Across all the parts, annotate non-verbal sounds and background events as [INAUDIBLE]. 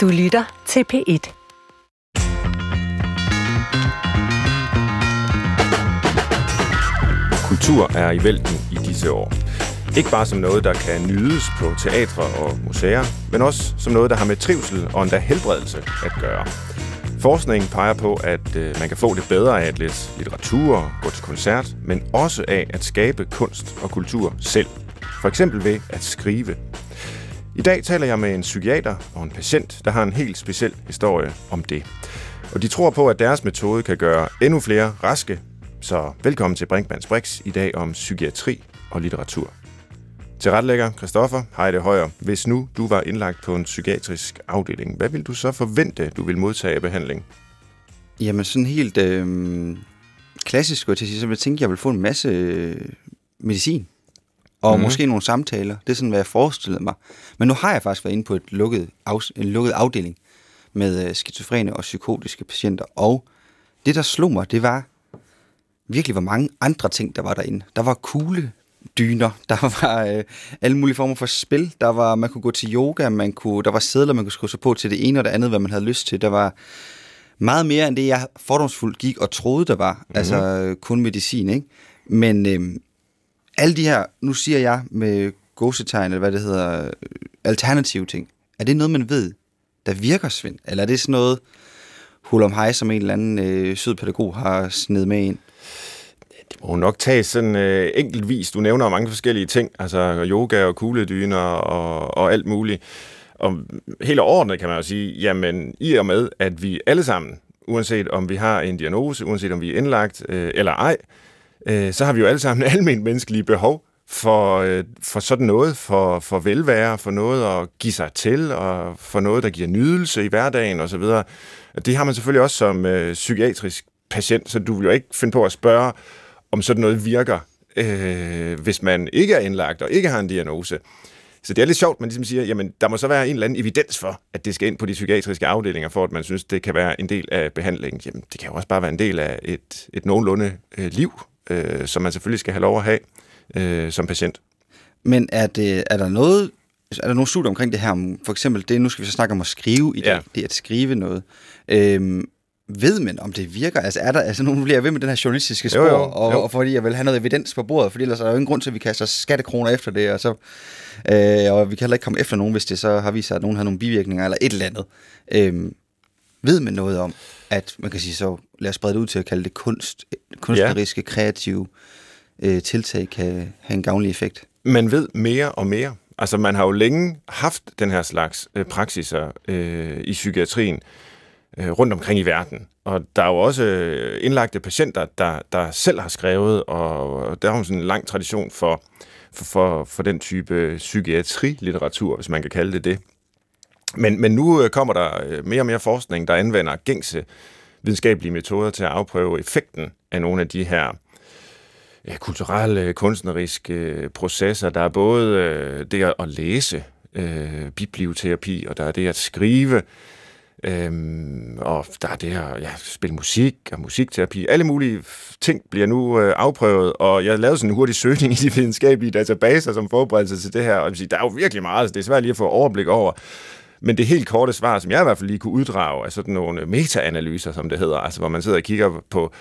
Du lytter til P1. Kultur er i vælten i disse år. Ikke bare som noget, der kan nydes på teatre og museer, men også som noget, der har med trivsel og endda helbredelse at gøre. Forskningen peger på, at øh, man kan få det bedre af at læse litteratur, gå til koncert, men også af at skabe kunst og kultur selv. For eksempel ved at skrive. I dag taler jeg med en psykiater og en patient, der har en helt speciel historie om det. Og de tror på, at deres metode kan gøre endnu flere raske. Så velkommen til Brinkmanns Brix i dag om psykiatri og litteratur. Til retlægger Christoffer Heide Højer, hvis nu du var indlagt på en psykiatrisk afdeling, hvad vil du så forvente, du vil modtage af behandling? Jamen sådan helt øh, klassisk, skulle jeg til at sige, så vil jeg tænke, at jeg vil få en masse øh, medicin. Og mm. måske nogle samtaler. Det er sådan, hvad jeg forestillede mig. Men nu har jeg faktisk været inde på et lukket af, en lukket afdeling med øh, skizofrene og psykotiske patienter. Og det, der slog mig, det var virkelig, hvor mange andre ting, der var derinde. Der var kugle dyner, [LAUGHS] der var øh, alle mulige former for spil, der var, man kunne gå til yoga, man kunne, der var sædler, man kunne skrive sig på til det ene og det andet, hvad man havde lyst til. Der var meget mere end det, jeg fordomsfuldt gik og troede, der var. Mm-hmm. Altså øh, kun medicin, ikke? Men øh, alle de her, nu siger jeg med gåsetegn, eller hvad det hedder, øh, alternative ting, er det noget, man ved, der virker, Svend? Eller er det sådan noget hul om hej, som en eller anden øh, sød pædagog har sned med ind? Det må nok tages sådan øh, enkeltvis. Du nævner mange forskellige ting, altså yoga og kugledyner og, og alt muligt. Og helt overordnet kan man jo sige, jamen i og med, at vi alle sammen, uanset om vi har en diagnose, uanset om vi er indlagt øh, eller ej, øh, øh, så har vi jo alle sammen [LAUGHS] almindelige menneskelige behov for, øh, for sådan noget, for, for velvære, for noget at give sig til, og for noget, der giver nydelse i hverdagen osv. Det har man selvfølgelig også som øh, psykiatrisk patient, så du vil jo ikke finde på at spørge, om sådan noget virker, øh, hvis man ikke er indlagt og ikke har en diagnose. Så det er lidt sjovt, man ligesom siger, jamen der må så være en eller anden evidens for, at det skal ind på de psykiatriske afdelinger, for at man synes, det kan være en del af behandlingen. Jamen det kan jo også bare være en del af et, et nogenlunde øh, liv, øh, som man selvfølgelig skal have lov at have øh, som patient. Men er, det, er der noget, er der nogle studier omkring det her, om for eksempel det, nu skal vi så snakke om at skrive i dag, Ja. det at skrive noget. Øhm, ved man, om det virker? Altså er der, altså nu bliver jeg ved med den her journalistiske spor, Jo, jo, og, jo. og fordi jeg vil have noget evidens på bordet, fordi ellers er der jo ingen grund til, at vi kaster skattekroner efter det, og så øh, og vi kan heller ikke komme efter nogen, hvis det så har vist sig, at nogen har nogle bivirkninger eller et eller andet. Øhm, ved man noget om, at man kan sige så, lad os sprede det ud til at kalde det kunst, kunstneriske, kreative øh, tiltag kan have en gavnlig effekt? man ved mere og mere. Altså, man har jo længe haft den her slags øh, praksiser øh, i psykiatrien øh, rundt omkring i verden. Og der er jo også øh, indlagte patienter, der, der selv har skrevet, og der er jo sådan en lang tradition for, for, for, for den type psykiatri-litteratur, hvis man kan kalde det det. Men, men nu øh, kommer der øh, mere og mere forskning, der anvender gængse videnskabelige metoder til at afprøve effekten af nogle af de her kulturelle, kunstneriske øh, processer. Der er både det at- læse, øh, biblioterapi, og der er det at skrive, Øhm, og der er det her, ja, spille musik og musikterapi. Alle mulige ting bliver nu øh, afprøvet, og jeg lavede sådan en hurtig søgning i de videnskabelige databaser som forberedelse til det her, og jeg vil sige, der er jo virkelig meget, så det er svært lige at få overblik over. Men det helt korte svar, som jeg i hvert fald lige kunne uddrage, er sådan nogle meta-analyser, som det hedder, altså hvor man sidder og kigger på,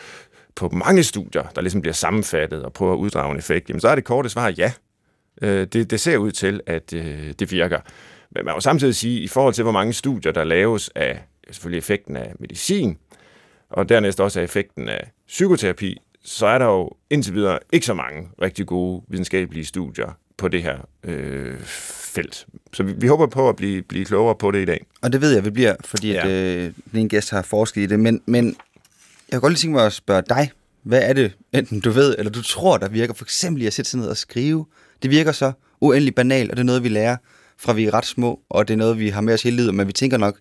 på mange studier, der ligesom bliver sammenfattet og prøver at uddrage en effekt, jamen så er det korte svar ja. Øh, det, det ser ud til, at øh, det virker. Men man må samtidig sige, i forhold til hvor mange studier, der laves af selvfølgelig effekten af medicin, og dernæst også af effekten af psykoterapi, så er der jo indtil videre ikke så mange rigtig gode videnskabelige studier på det her øh, felt. Så vi, vi håber på at blive, blive klogere på det i dag. Og det ved jeg, vi bliver, fordi Ja. at, øh, ene gæst har forsket i det. Men, men jeg kan godt lige tænke mig at spørge dig, hvad er det, enten du ved, eller du tror, der virker? For eksempel i at sætte sig ned og skrive. Det virker så uendelig banalt, og det er noget, vi lærer fra vi er ret små, og det er noget, vi har med os hele livet, men vi tænker nok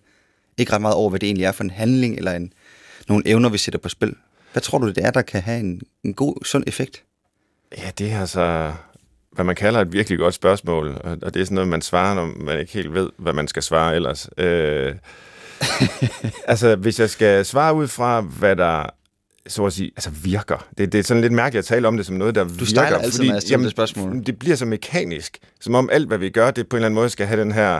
ikke ret meget over, hvad det egentlig er for en handling, eller en, nogle evner, vi sætter på spil. Hvad tror du, det er, der kan have en, en god, sund effekt? Ja, det er altså, hvad man kalder et virkelig godt spørgsmål, og det er sådan noget, man svarer, når man ikke helt ved, hvad man skal svare ellers. Øh, altså, hvis jeg skal svare ud fra, hvad der så at sige, altså virker. Det, det er sådan lidt mærkeligt at tale om det som noget, der Du virker. stejler altid med at stille det spørgsmål. Det bliver så mekanisk, som om alt, hvad vi gør, det på en eller anden måde skal have den her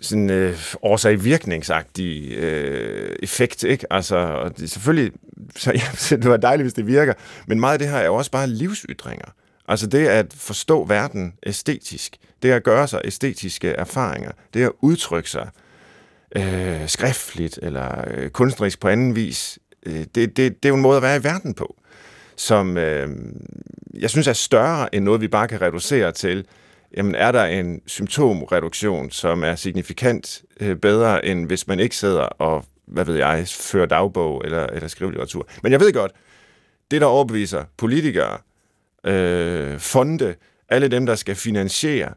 sådan øh, årsag-virkningsagtig øh, effekt, ikke? Altså, og det, selvfølgelig, så, [LAUGHS] ja, det var dejligt, hvis det virker, men meget af det her er jo også bare livsytringer. Altså det at forstå verden æstetisk, det at gøre sig æstetiske erfaringer, det at udtrykke sig øh, skriftligt eller øh, kunstnerisk på anden vis, øh, det, det, det er jo en måde at være i verden på, som øh, jeg synes er større end noget, vi bare kan reducere til, jamen er der en symptomreduktion, som er signifikant øh, bedre, end hvis man ikke sidder og, hvad ved jeg, fører dagbog eller, eller skriver litteratur. Men jeg ved godt, det der overbeviser politikere, øh, fonde, alle dem, der skal finansiere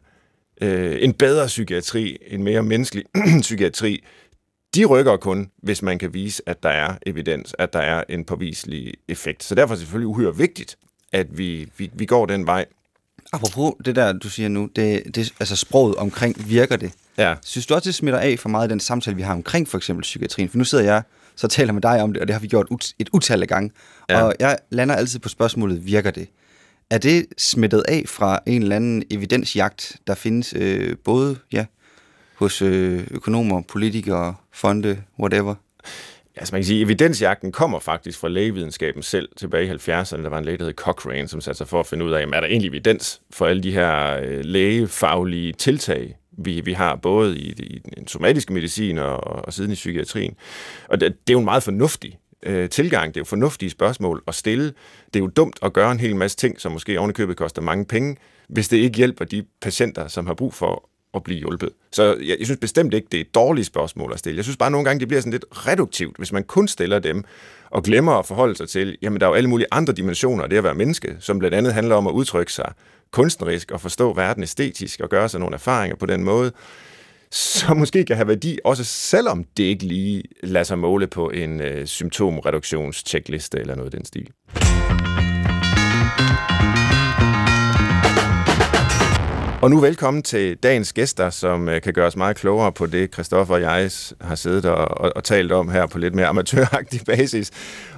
øh, en bedre psykiatri, en mere menneskelig [CLEARS THROAT] psykiatri, de rykker kun, hvis man kan vise, at der er evidens, at der er en påviselig effekt. Så derfor er det selvfølgelig uhyre vigtigt, at vi, vi, vi går den vej. Apropos det der, du siger nu, det, det, altså sproget omkring, virker det? Ja. Synes du også, det smitter af for meget af den samtale, vi har omkring for eksempel psykiatrien? For nu sidder jeg så taler med dig om det, og det har vi gjort et utal af gange. Ja. Og jeg lander altid på spørgsmålet, virker det? Er det smittet af fra en eller anden evidensjagt, der findes øh, både ja, hos øh, økonomer, politikere, fonde, whatever? Altså man kan sige, evidensjagten kommer faktisk fra lægevidenskaben selv tilbage i 70'erne. Der var en læge, der hed Cochrane, som satte sig for at finde ud af, er der egentlig evidens for alle de her øh, lægefaglige tiltag, vi, vi har både i, i den somatiske medicin og, og siden i psykiatrien. Og det, det er jo en meget fornuftig øh, tilgang. Det er jo fornuftige spørgsmål at stille. Det er jo dumt at gøre en hel masse ting, som måske ovenikøbet koster mange penge, hvis det ikke hjælper de patienter, som har brug for at blive hjulpet. Så jeg, jeg synes bestemt ikke, det er et dårligt spørgsmål at stille. Jeg synes bare nogle gange, det bliver sådan lidt reduktivt, hvis man kun stiller dem og glemmer at forholde sig til, jamen der er jo alle mulige andre dimensioner af det at være menneske, som blandt andet handler om at udtrykke sig kunstnerisk og forstå verden æstetisk og gøre sig nogle erfaringer på den måde, som måske kan have værdi, også selvom det ikke lige lader sig måle på en øh, symptomreduktionstjekliste eller noget i den stil. Og nu velkommen til dagens gæster, som øh, kan gøre os meget klogere på det, Christoffer og jeg har siddet og, og, og talt om her på lidt mere amatøragtig [LAUGHS] basis.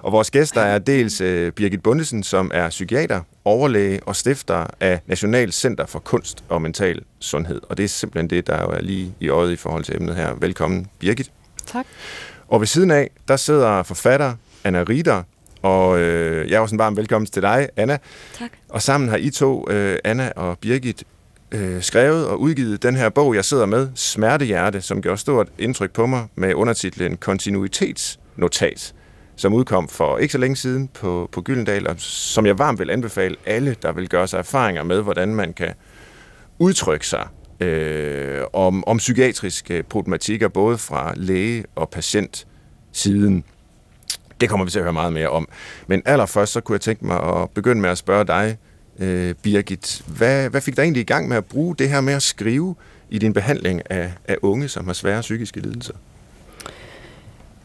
Og vores gæster er dels uh, Birgit Bundesen, som er psykiater, overlæge og stifter af National Center for Kunst og Mental Sundhed. Og det er simpelthen det, der er lige i øjet i forhold til emnet her. Velkommen, Birgit. Tak. Og ved siden af, der sidder forfatter Anna Rieder, og øh, jeg er også en varm velkommen til dig, Anna. Tak. Og sammen har I to, øh, Anna og Birgit, øh, skrevet og udgivet den her bog, jeg sidder med, Smertehjerte, som gjorde stort indtryk på mig med undertitlen Kontinuitetsnotat, som udkom for ikke så længe siden på, på Gyldendal, og som jeg varmt vil anbefale alle, der vil gøre sig erfaringer med, hvordan man kan udtrykke sig øh, om, om psykiatriske problematikker, både fra læge- og patient siden. Det kommer vi til at høre meget mere om. Men allerførst så kunne jeg tænke mig at begynde med at spørge dig, øh, Birgit. Hvad, hvad fik dig egentlig i gang med at bruge det her med at skrive i din behandling af, af unge, som har svære psykiske lidelser?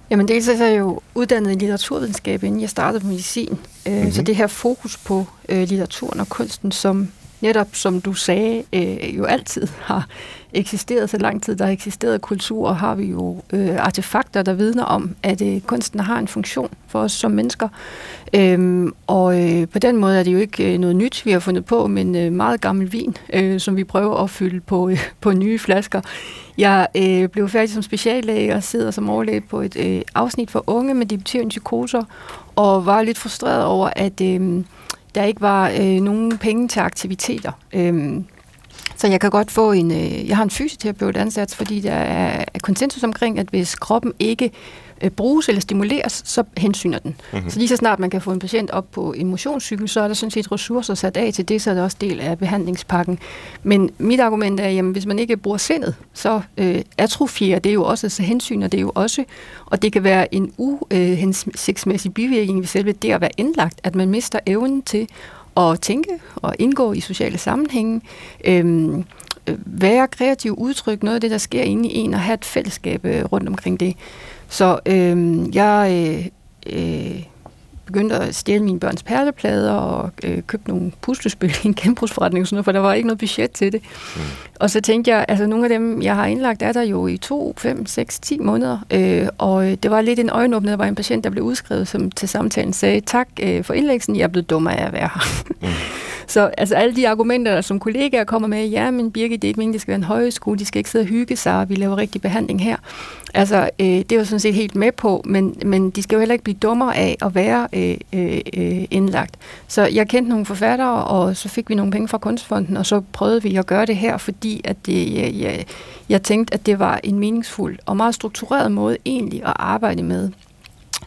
Jamen dels er jeg jo uddannet i litteraturvidenskab, inden jeg startede på medicin. Mm-hmm. Så det her fokus på øh, litteraturen og kunsten, som netop, som du sagde, øh, jo altid har eksisteret så lang tid, der har eksisteret kultur, og har vi jo øh, artefakter, der vidner om, at øh, kunsten har en funktion for os som mennesker. Øhm, og øh, på den måde er det jo ikke øh, noget nyt, vi har fundet på, men øh, meget gammel vin, øh, som vi prøver at fylde på, øh, på nye flasker. Jeg øh, blev færdig som speciallæge og sidder som overlæge på et øh, afsnit for unge med debuterende psykoser, og var lidt frustreret over, at øh, der ikke var øh, nogen penge til aktiviteter. Øhm, så jeg kan godt få en, øh, jeg har en fysioterapeut ansat, fordi der er konsensus omkring, at hvis kroppen ikke øh, bruges eller stimuleres, så hensyner den. Mm-hmm. Så lige så snart man kan få en patient op på en motionscykel, så er der sådan set ressourcer sat af til det, så er det også del af behandlingspakken. Men mit argument er, at hvis man ikke bruger sindet, så øh, atrofierer det jo også, så hensyner det jo også, og det kan være en uhensigtsmæssig bivirkning ved selve det at være indlagt, at man mister evnen til at tænke og indgå i sociale sammenhænge, øhm, øh, være kreativ udtryk, noget af det, der sker inde i en, og have et fællesskab øh, rundt omkring det. Så øh, jeg øh, øh, begyndte at stjæle mine børns perleplader og øh, købte nogle puslespil i en genbrugsforretning, sådan noget, for der var ikke noget budget til det. Mm. Og så tænkte jeg, altså nogle af dem, jeg har indlagt, er der jo i 2, 5, 6, 10 måneder. Øh, og det var lidt en øjenåbner, der var en patient, der blev udskrevet, som til samtalen sagde, tak øh, for indlæggelsen, jeg er blevet dum af at være her. Mm. [LAUGHS] Så altså alle de argumenter, der som kollegaer kommer med, ja, men Birgit, det er ikke meningen, det skal være en højskole, de skal ikke sidde og hygge sig, og vi laver rigtig behandling her. Altså, øh, det er jo sådan set helt med på, men, men de skal jo heller ikke blive dummere af at være øh, øh, øh, indlagt. Så jeg kendte nogle forfattere, og så fik vi nogle penge fra Kunstfonden, og så prøvede vi at gøre det her, fordi at det, jeg, jeg, jeg tænkte, at det var en meningsfuld og meget struktureret måde egentlig at arbejde med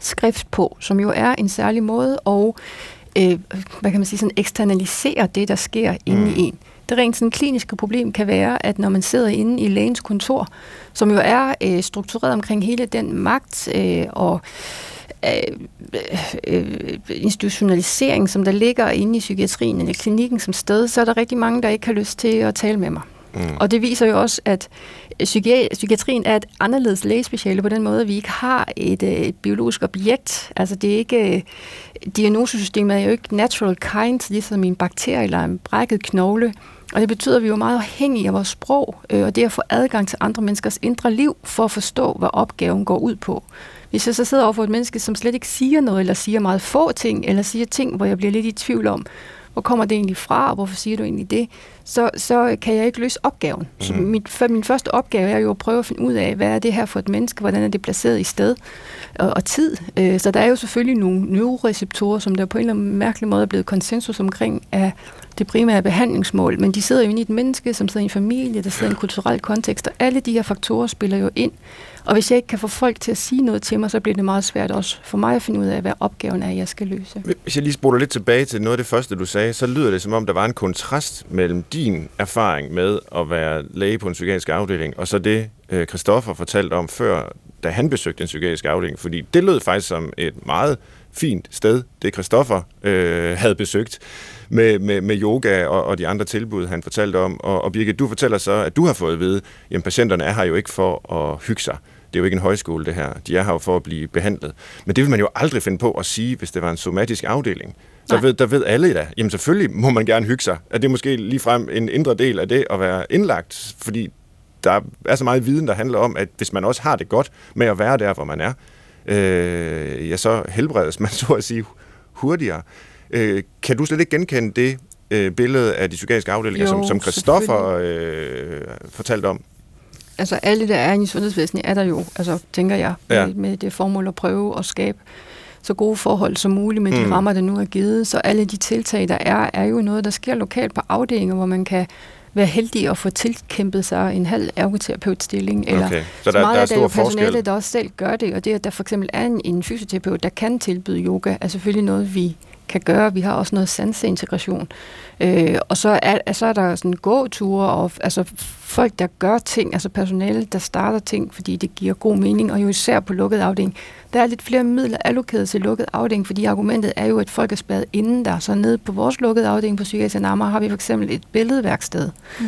skrift på, som jo er en særlig måde at øh, hvad kan man sige, sådan eksternalisere det, der sker mm. inde i en. Det rent sådan kliniske problem kan være, at når man sidder inde i lægens kontor, som jo er øh, struktureret omkring hele den magt øh, og øh, øh, institutionalisering, som der ligger inde i psykiatrien eller klinikken som sted, så er der rigtig mange, der ikke har lyst til at tale med mig. Mm. Og det viser jo også, at psykiatrien er et anderledes lægespeciale på den måde, at vi ikke har et, øh, et biologisk objekt. Altså det er ikke, diagnosesystemet er jo ikke natural kind, ligesom en bakterie eller en brækket knogle. Og det betyder, at vi er meget afhængige af vores sprog, øh, og det at få adgang til andre menneskers indre liv, for at forstå, hvad opgaven går ud på. Hvis jeg så sidder over for et menneske, som slet ikke siger noget, eller siger meget få ting, eller siger ting, hvor jeg bliver lidt i tvivl om, hvor kommer det egentlig fra, og hvorfor siger du egentlig det, så, så kan jeg ikke løse opgaven. Mm. Så mhm. mit, for min første opgave er jo at prøve at finde ud af, hvad er det her for et menneske, hvordan er det placeret i sted og, og tid. Øh, så der er jo selvfølgelig nogle neuroreceptorer, som der på en eller anden mærkelig måde er blevet konsensus omkring af det primære behandlingsmål, men de sidder jo inde i et menneske, som sidder i en familie, der sidder i en kulturel kontekst, og alle de her faktorer spiller jo ind. Og hvis jeg ikke kan få folk til at sige noget til mig, så bliver det meget svært også for mig at finde ud af, hvad opgaven er, jeg skal løse. Hvis jeg lige spoler lidt tilbage til noget af det første, du sagde, så lyder det som om, der var en kontrast mellem din erfaring med at være læge på en psykiatrisk afdeling, og så det, Kristoffer Christoffer fortalte om før, da han besøgte en psykiatrisk afdeling. Fordi det lød faktisk som et meget fint sted, det Christoffer øh, havde besøgt med, med, med yoga og, og de andre tilbud, han fortalte om. Og, og Birgit, du fortæller så, at du har fået at vide, at patienterne er her jo ikke for at hygge sig. Det er jo ikke en højskole, det her. De er her jo for at blive behandlet. Men det vil man jo aldrig finde på at sige, hvis det var en somatisk afdeling. Så ved, der ved alle da, jamen selvfølgelig må man gerne hygge sig. At det er måske ligefrem en indre del af det at være indlagt, fordi der er så meget viden, der handler om, at hvis man også har det godt med at være der, hvor man er, øh, ja, så helbredes man [LAUGHS] så at sige hurtigere. Øh, kan du slet ikke genkende det øh, billede af de psykiatriske afdelinger, jo, som, som Christoffer øh, fortalte om? Altså alle, der er i sundhedsvæsenet, er der jo, altså tænker jeg, ja. med, med det formål at prøve at skabe så gode forhold som muligt med de mm. rammer, der nu er givet. Så alle de tiltag, der er, er jo noget, der sker lokalt på afdelinger, hvor man kan være heldig at få tilkæmpet sig en halv ergoterapeutstilling. Eller okay. Så, der, så meget der er, jo personale, der også selv gør det, og det, at der for eksempel er en, en fysioterapeut, der kan tilbyde yoga, er selvfølgelig noget, vi kan gøre. Vi har også noget sanseintegration. Øh, og så er, så er der sådan gåture og altså folk, der gør ting, altså personale, der starter ting, fordi det giver god mening, og jo især på lukket afdeling. Der er lidt flere midler allokeret til lukket afdeling, fordi argumentet er jo, at folk er spadet inden der. Så nede på vores lukkede afdeling på Psykiatrisk har vi for eksempel et billedværksted. Mm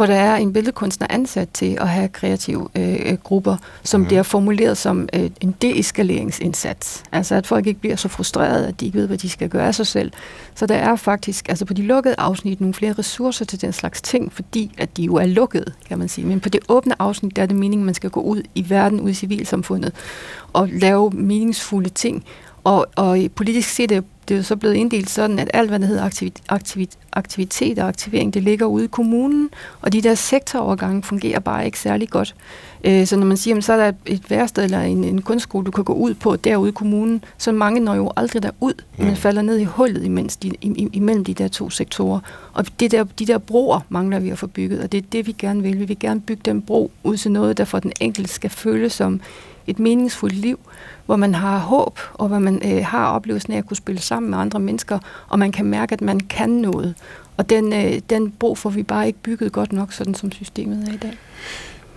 hvor der er en billedkunstner ansat til at have kreative øh, grupper, som mm. bliver formuleret som øh, en deeskaleringsindsats. Altså at folk ikke bliver så frustrerede, at de ikke ved, hvad de skal gøre af sig selv. Så der er faktisk altså på de lukkede afsnit nogle flere ressourcer til den slags ting, fordi at de jo er lukkede, kan man sige. Men på det åbne afsnit, der er det meningen, at man skal gå ud i verden, ud i civilsamfundet, og lave meningsfulde ting. Og, og politisk set er det er så blevet inddelt sådan, at alt, hvad der hedder aktivit, aktivit, aktivitet og aktivering, det ligger ude i kommunen, og de der sektorovergange fungerer bare ikke særlig godt. Øh, så når man siger, at så er der et værsted eller en, en kunstskole, du kan gå ud på derude i kommunen, så mange når jo aldrig derud, men mm. falder ned i hullet imens de, imellem de der to sektorer. Og det der, de der broer mangler vi at få bygget, og det er det, vi gerne vil. Vi vil gerne bygge den bro ud til noget, der for den enkelte skal føles som et meningsfuldt liv, hvor man har håb, og hvor man øh, har oplevelsen af at kunne spille sammen med andre mennesker, og man kan mærke, at man kan noget. Og den, øh, den brug får vi bare ikke bygget godt nok, sådan som systemet er i dag.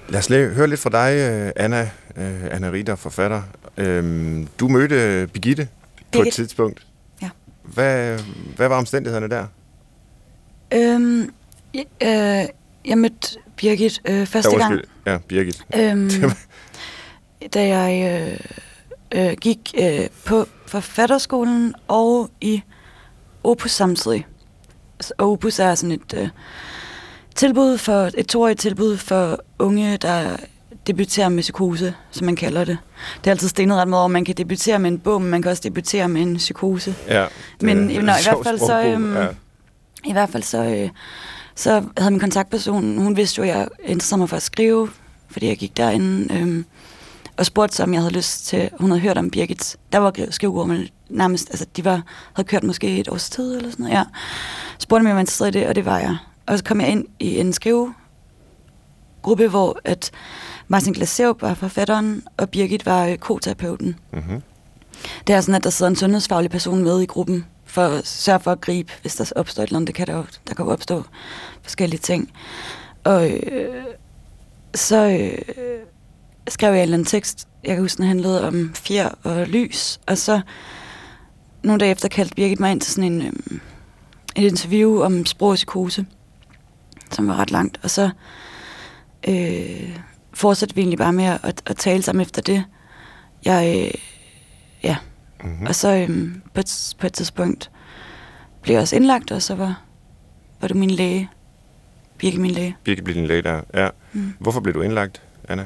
Lad os høre lidt fra dig, øh, Anna, øh, Anna Ritter, forfatter. Øhm, du mødte Birgitte på et tidspunkt. Ja. Hvad, hvad var omstændighederne der? Øhm, jeg, øh, jeg mødte Birgit øh, første ja, gang. Ja, Birgit. Øhm, da jeg øh, øh, gik øh, på forfatterskolen og i Opus samtidig. Og Opus er sådan et øh, tilbud for et toårigt tilbud for unge, der debuterer med psykose, som man kalder det. Det er altid stenet ret meget over, man kan debutere med en bog, men man kan også debutere med en psykose. Ja, men er, i hvert fald så, øhm, ja. i hvert fald så, øh, så havde min kontaktperson, hun vidste jo, at jeg interesserede mig for at skrive, fordi jeg gik derinde øh, og spurgte så, om jeg havde lyst til, hun havde hørt om Birgit. Der var skrivegruppen nærmest, altså de var, havde kørt måske et års tid eller sådan noget, ja. Spurgte mig, om jeg var interesseret i det, og det var jeg. Og så kom jeg ind i en skrivegruppe, hvor at Martin Glaseup var forfatteren, og Birgit var øh, koterapeuten. Mm-hmm. Det er sådan, at der sidder en sundhedsfaglig person med i gruppen, for at sørge for at gribe, hvis der opstår et eller andet. Det kan der, jo, der kan jo opstå forskellige ting. Og øh, så øh, skrev jeg en eller anden tekst, jeg kan huske, den handlede om fjer og lys, og så nogle dage efter kaldte Birgit mig ind til sådan en, øh, et interview om sprog og psykose, som var ret langt, og så øh, fortsatte vi egentlig bare med at, at tale sammen efter det. Jeg, øh, ja, Mm-hmm. og så øhm, på, et, på et tidspunkt blev jeg også indlagt, og så var, var det min læge, Birke min læge. Birgit blev din læge der. Ja. Mm. Hvorfor blev du indlagt, Anna?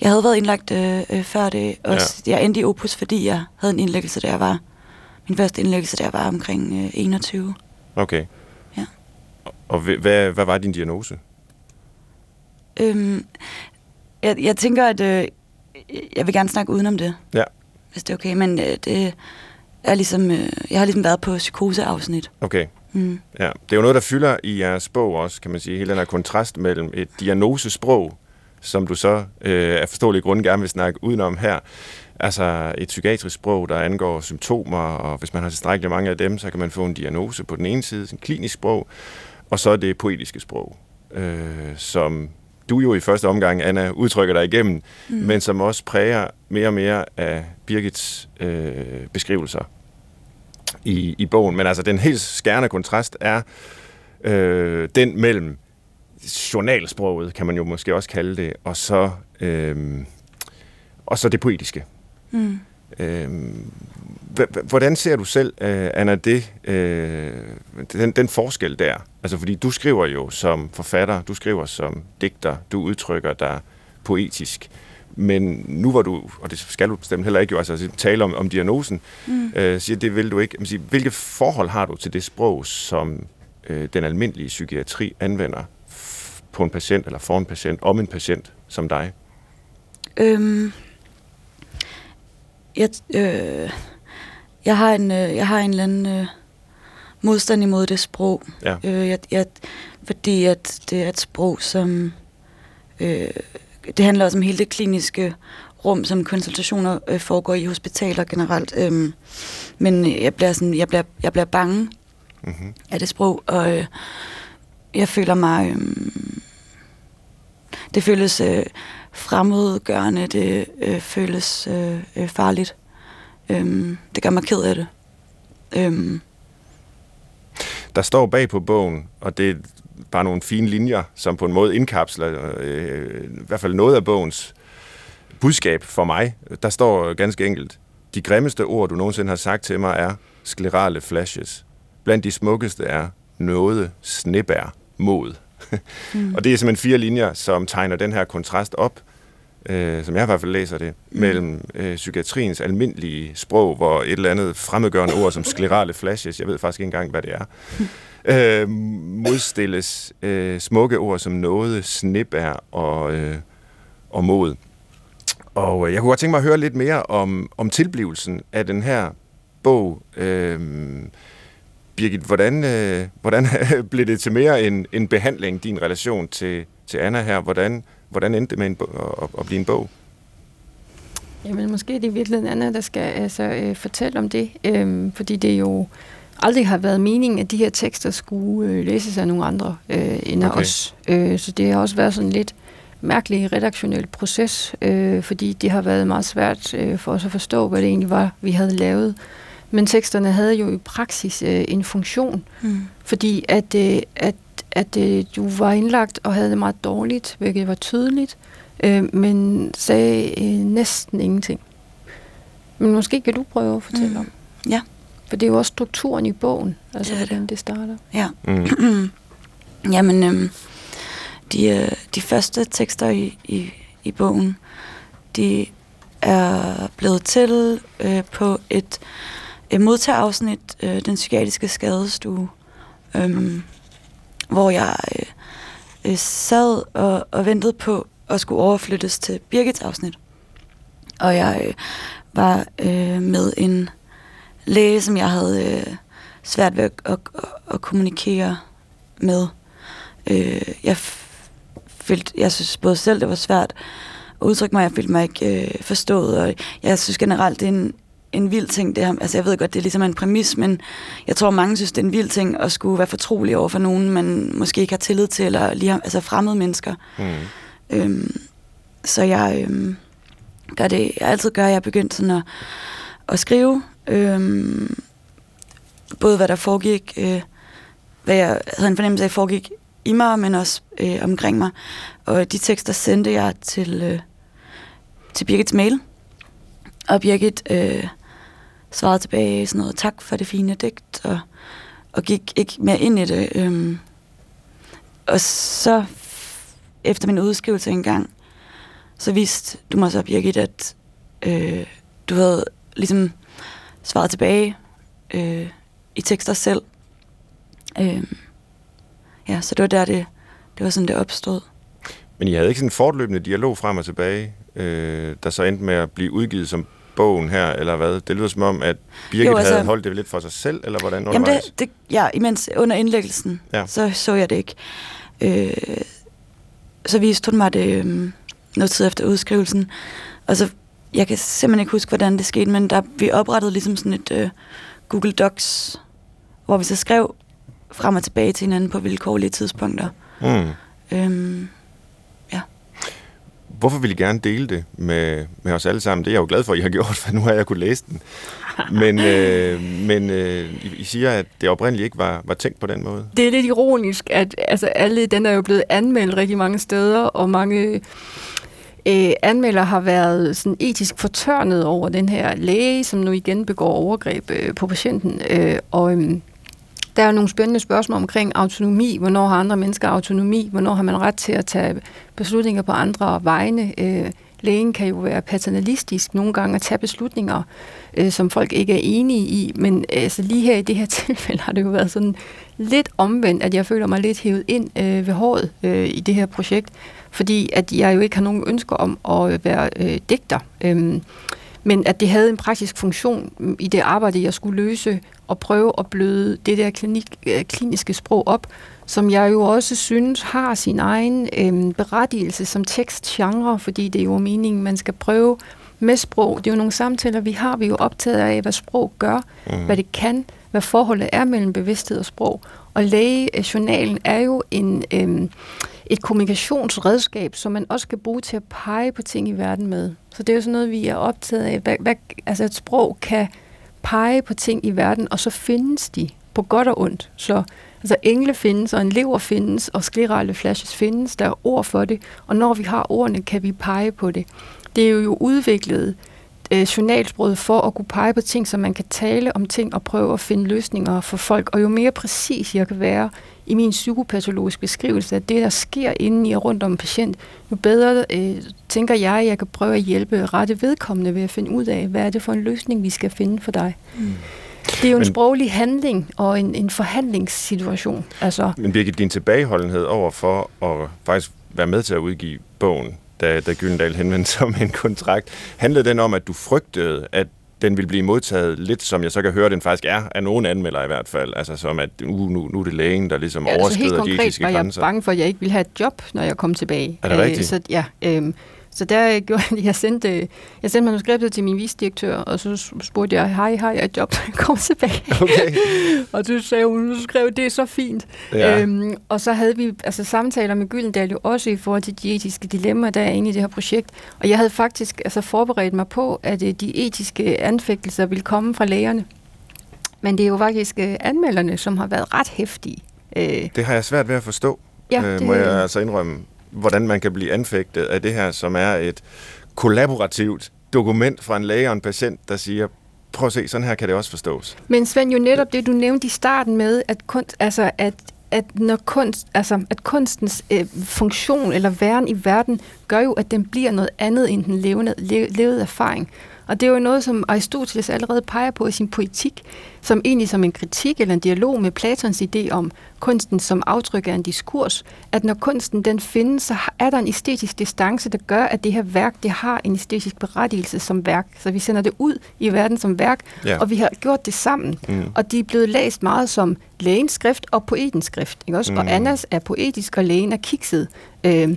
Jeg havde været indlagt øh, øh, før det, også. Ja. Jeg endte i Opus, fordi jeg havde en indlæggelse, jeg var, min første indlæggelse, jeg var omkring øh, 21. Okay. Ja. Og- Og hva- hvad, hvad var din diagnose? Øhm, jeg, jeg tænker, at øh, jeg vil gerne snakke udenom det, Ja. hvis det er okay, men øh, det er ligesom, øh, jeg har ligesom været på psykoseafsnit. Okay. Mm. Ja, det er jo noget, der fylder i jeres bog også, kan man sige. Hele den her kontrast mellem et diagnosesprog, som du så øh, af forståelige grunde gerne vil snakke udenom her. Altså et psykiatrisk sprog, der angår symptomer, og hvis man har tilstrækkeligt mange af dem, så kan man få en diagnose på den ene side, en klinisk sprog, og så det poetiske sprog, øh, som du jo i første omgang, Anna, udtrykker dig igennem, mm. men som også præger mere og mere af Birgits øh, beskrivelser i, i bogen. Men altså, den helt skærende kontrast er øh, den mellem journalsproget, kan man jo måske også kalde det, og så, øh, og så det poetiske. Mm. Øh, hvordan ser du selv, øh, Anna, det, øh, den, den forskel der? Altså, fordi du skriver jo som forfatter, du skriver som digter, du udtrykker dig poetisk. Men nu var du, og det skal du bestemt heller ikke jo, altså tale om, om diagnosen, Mm. øh, siger, det vil du ikke. Men siger, hvilke forhold har du til det sprog, som øh, den almindelige psykiatri anvender på en patient, eller for en patient, om en patient som dig? Øhm, jeg, øh, jeg, har en, øh, jeg har en eller anden øh, modstand imod det sprog. Ja. Øh, jeg, jeg, fordi at det er et sprog, som... Øh, det handler også om hele det kliniske rum, som konsultationer øh, foregår i hospitaler generelt. Øhm, men jeg bliver, sådan, jeg, bliver, jeg bliver bange Mm-hmm. af det sprog, og øh, jeg føler mig... Øh, det føles øh, fremmedgørende, det øh, føles øh, øh, farligt. Øhm, det gør mig ked af det. Øhm, Der står bag på bogen, og det er bare nogle fine linjer, som på en måde indkapsler øh, i hvert fald noget af bogens budskab for mig. Der står ganske enkelt, de grimmeste ord, du nogensinde har sagt til mig, er sklerale flashes. Blandt de smukkeste er noget snebær mod mm. [LAUGHS] Og det er simpelthen fire linjer, som tegner den her kontrast op, øh, som jeg i hvert fald læser det, mm. mellem øh, psykiatriens almindelige sprog, hvor et eller andet fremmedgørende ord som [LAUGHS] sklerale flashes, jeg ved faktisk ikke engang, hvad det er, [LAUGHS] øh, modstilles øh, smukke ord som noget, snebær og, øh, og mod. Og øh, jeg kunne godt tænke mig at høre lidt mere om, om tilblivelsen af den her bog. Øh, Birgit, hvordan, øh, hvordan [LAUGHS] blev det til mere en, en behandling, din relation til, til Anna her? Hvordan, hvordan endte det med en, at, at blive en bog? Jamen, måske er det i virkeligheden Anna, der skal altså, øh, fortælle om det, øhm, fordi det jo aldrig har været meningen, at de her tekster skulle øh, læses af nogle andre øh, end af Okay. os. Øh, så det har også været sådan lidt mærkelig redaktionel proces, øh, fordi det har været meget svært øh, for os at forstå, hvad det egentlig var, vi havde lavet. Men teksterne havde jo i praksis øh, en funktion, mm, fordi at, øh, at, at øh, du var indlagt og havde det meget dårligt, hvilket var tydeligt, øh, men sagde øh, næsten ingenting. Men måske kan du prøve at fortælle Mm. om. Ja. For det er jo også strukturen i bogen, altså Det er det. hvordan det starter. ja. Mm. [CLEARS THROAT] Jamen, øhm, de, øh, de første tekster i, i, i bogen, de er blevet til øh, på et, øh, modtagerafsnit, øh, den psykiatriske skadestue, øh, hvor jeg øh, øh, sad og, og ventede på at skulle overflyttes til Birgits afsnit. Og jeg øh, var øh, med en læge, som jeg havde øh, svært ved at, at, at, at kommunikere med. Øh, jeg følte, jeg synes både selv, det var svært at udtrykke mig. Jeg følte mig ikke øh, forstået, og jeg synes generelt, det er en, en vild ting. Det her. Altså, jeg ved godt, det er ligesom en præmis, men jeg tror, mange synes, det er en vild ting at skulle være fortrolig over for nogen, man måske ikke har tillid til, eller lige har, altså fremmede mennesker. Mm. Øhm, så jeg øhm, gør det, jeg altid gør, jeg er begyndt sådan at, at skrive, øhm, både hvad der foregik, øh, hvad jeg havde en fornemmelse af, foregik i mig, men også øh, omkring mig. Og de tekster sendte jeg til, øh, til Birgits mail. Og Birgit øh, svarede tilbage sådan noget, tak for det fine digt, og, og gik ikke mere ind i det. Øhm. og så efter min udskrivelse engang, så viste du mig så, Birgit, at øh, du havde ligesom svaret tilbage øh, i tekster selv. Øh, ja, så det var der, det, det var sådan, det opstod. Men I havde ikke sådan en fortløbende dialog frem og tilbage, øh, der så endte med at blive udgivet som bogen her, eller hvad? Det lyder som om, at Birgit jo, altså, havde holdt det lidt for sig selv, eller hvordan Jamen det, det, ja, imens under indlæggelsen, ja. så så jeg det ikke. Øh, så viste hun mig det øh, noget tid efter udskrivelsen, og så, jeg kan simpelthen ikke huske, hvordan det skete, men der, vi oprettede ligesom sådan et øh, Google Docs, hvor vi så skrev frem og tilbage til hinanden på vilkårlige tidspunkter. Mm. Øhm. Hvorfor vil I gerne dele det med, med os alle sammen? Det er jeg jo glad for, at I har gjort, for nu har jeg kunne læse den. Men, øh, men øh, I siger, at det oprindeligt ikke var, var tænkt på den måde. Det er lidt ironisk, at altså, alle den er jo blevet anmeldt rigtig mange steder, og mange øh, anmelder har været sådan etisk fortørnet over den her læge, som nu igen begår overgreb øh, på patienten. Øh, og øh, der er nogle spændende spørgsmål omkring autonomi. Hvornår har andre mennesker autonomi? Hvornår har man ret til at tage beslutninger på andre vegne? Øh, lægen kan jo være paternalistisk nogle gange at tage beslutninger, øh, som folk ikke er enige i. Men øh, altså, lige her i det her [LAUGHS] tilfælde har det jo været sådan lidt omvendt, at jeg føler mig lidt hævet ind øh, ved håret øh, i det her projekt. Fordi at jeg jo ikke har nogen ønsker om at øh, være øh, digter. Øh, men at det havde en praktisk funktion i det arbejde, jeg skulle løse, og prøve at bløde det der klinik, øh, kliniske sprog op, som jeg jo også synes har sin egen øh, berettigelse som tekstgenre, fordi det er jo meningen, man skal prøve med sprog. Det er jo nogle samtaler, vi har, vi er jo optaget af, hvad sprog gør, mm. hvad det kan, hvad forholdet er mellem bevidsthed og sprog. Og lægejournalen er jo en, øh, et kommunikationsredskab, som man også kan bruge til at pege på ting i verden med. Så det er jo sådan noget, vi er optaget af. Hvad, hvad, altså et sprog kan pege på ting i verden, og så findes de på godt og ondt. Så altså engle findes, og en lever findes, og sklerale flashes findes. Der er ord for det, og når vi har ordene, kan vi pege på det. Det er jo udviklet øh, journalsproget for at kunne pege på ting, så man kan tale om ting og prøve at finde løsninger for folk. Og jo mere præcis jeg kan være i min psykopatologiske beskrivelse af det, der sker inde i og rundt om en patient, jo bedre øh, tænker jeg, at jeg kan prøve at hjælpe rette vedkommende ved at finde ud af, hvad er det for en løsning, vi skal finde for dig. Mm. Det er jo en men, sproglig handling og en, en forhandlingssituation. Altså. Men Birgit, din tilbageholdenhed over for at faktisk være med til at udgive bogen, da, da Gyldendal henvendte sig om en kontrakt, handlede den om, at du frygtede, at den vil blive modtaget lidt, som jeg så kan høre, den faktisk er, af nogen anmelder i hvert fald. Altså som at uh, nu, nu er det lægen, der ligesom ja, overskrider de etiske grænser. helt var jeg bange for, at jeg ikke ville have et job, når jeg kom tilbage. Er det rigtigt? Øh, så, ja, øh, så der [LAUGHS] gjorde jeg, jeg sendte, jeg sendte manuskriptet til min visdirektør, og så spurgte jeg, hej, har jeg et job, der [LAUGHS] kom tilbage? Okay. [LAUGHS] og så sagde hun, du skrev, det er så fint. Ja. Øhm, og så havde vi altså, samtaler med Gyldendal jo også i forhold til de etiske dilemmaer, der er inde i det her projekt. Og jeg havde faktisk altså, forberedt mig på, at øh, de etiske anfægtelser ville komme fra lægerne. Men det er jo faktisk øh, anmelderne, som har været ret hæftige. Øh, det har jeg svært ved at forstå, ja, øh, det, må jeg altså indrømme hvordan man kan blive anfægtet af det her, som er et kollaborativt dokument fra en læge og en patient, der siger, prøv at se, sådan her kan det også forstås. Men Svend, jo netop det, du nævnte i starten med, at, kunst, altså, at, at, når kunst, altså, at kunstens øh, funktion eller væren i verden gør jo, at den bliver noget andet end den levende, le, levede erfaring. Og det er jo noget, som Aristoteles allerede peger på i sin poetik, som egentlig som en kritik eller en dialog med Platons idé om kunsten som aftryk af en diskurs, at når kunsten den findes, så er der en æstetisk distance, der gør, at det her værk, det har en æstetisk berettigelse som værk. Så vi sender det ud i verden som værk, ja. og vi har gjort det sammen. Mm. Og de er blevet læst meget som lægens skrift og poetens skrift. Ikke også? Mm. Og Annas er poetisk, og lægen er kikset. Øh,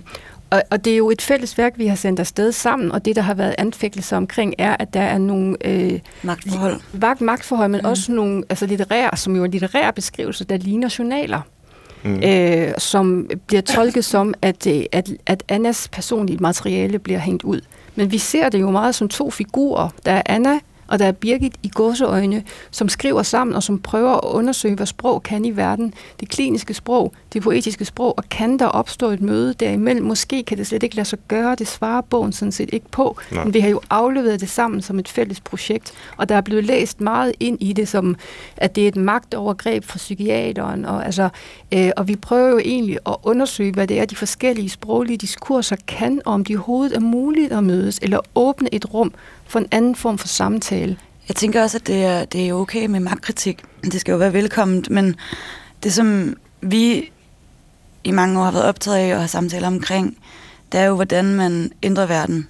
og, og det er jo et fælles værk, vi har sendt afsted sammen, og det, der har været anfægtelser omkring, er, at der er nogle... Øh, magtforhold. Vagt magtforhold, men mm. også nogle altså litterære, som jo er litterære beskrivelser, der ligner journaler. Mm. Øh, som bliver tolket som, at, øh, at, at Annas personlige materiale bliver hængt ud. Men vi ser det jo meget som to figurer. Der er Anna, og der er Birgit i godseøjne, som skriver sammen og som prøver at undersøge, hvad sprog kan i verden. Det kliniske sprog, det poetiske sprog, og kan der opstå et møde derimellem? Måske kan det slet ikke lade sig gøre, det svarer bogen sådan set ikke på. Nej. Men vi har jo afleveret det sammen som et fælles projekt, og der er blevet læst meget ind i det, som at det er et magtovergreb for psykiateren, og, altså, øh, og vi prøver jo egentlig at undersøge, hvad det er, de forskellige sproglige diskurser kan, og om de overhovedet er muligt at mødes, eller åbne et rum for en anden form for samtale. Jeg tænker også, at det er, det er okay med magtkritik. Det skal jo være velkomment, men det som vi i mange år har været optaget af og har samtaler omkring, det er jo, hvordan man ændrer verden.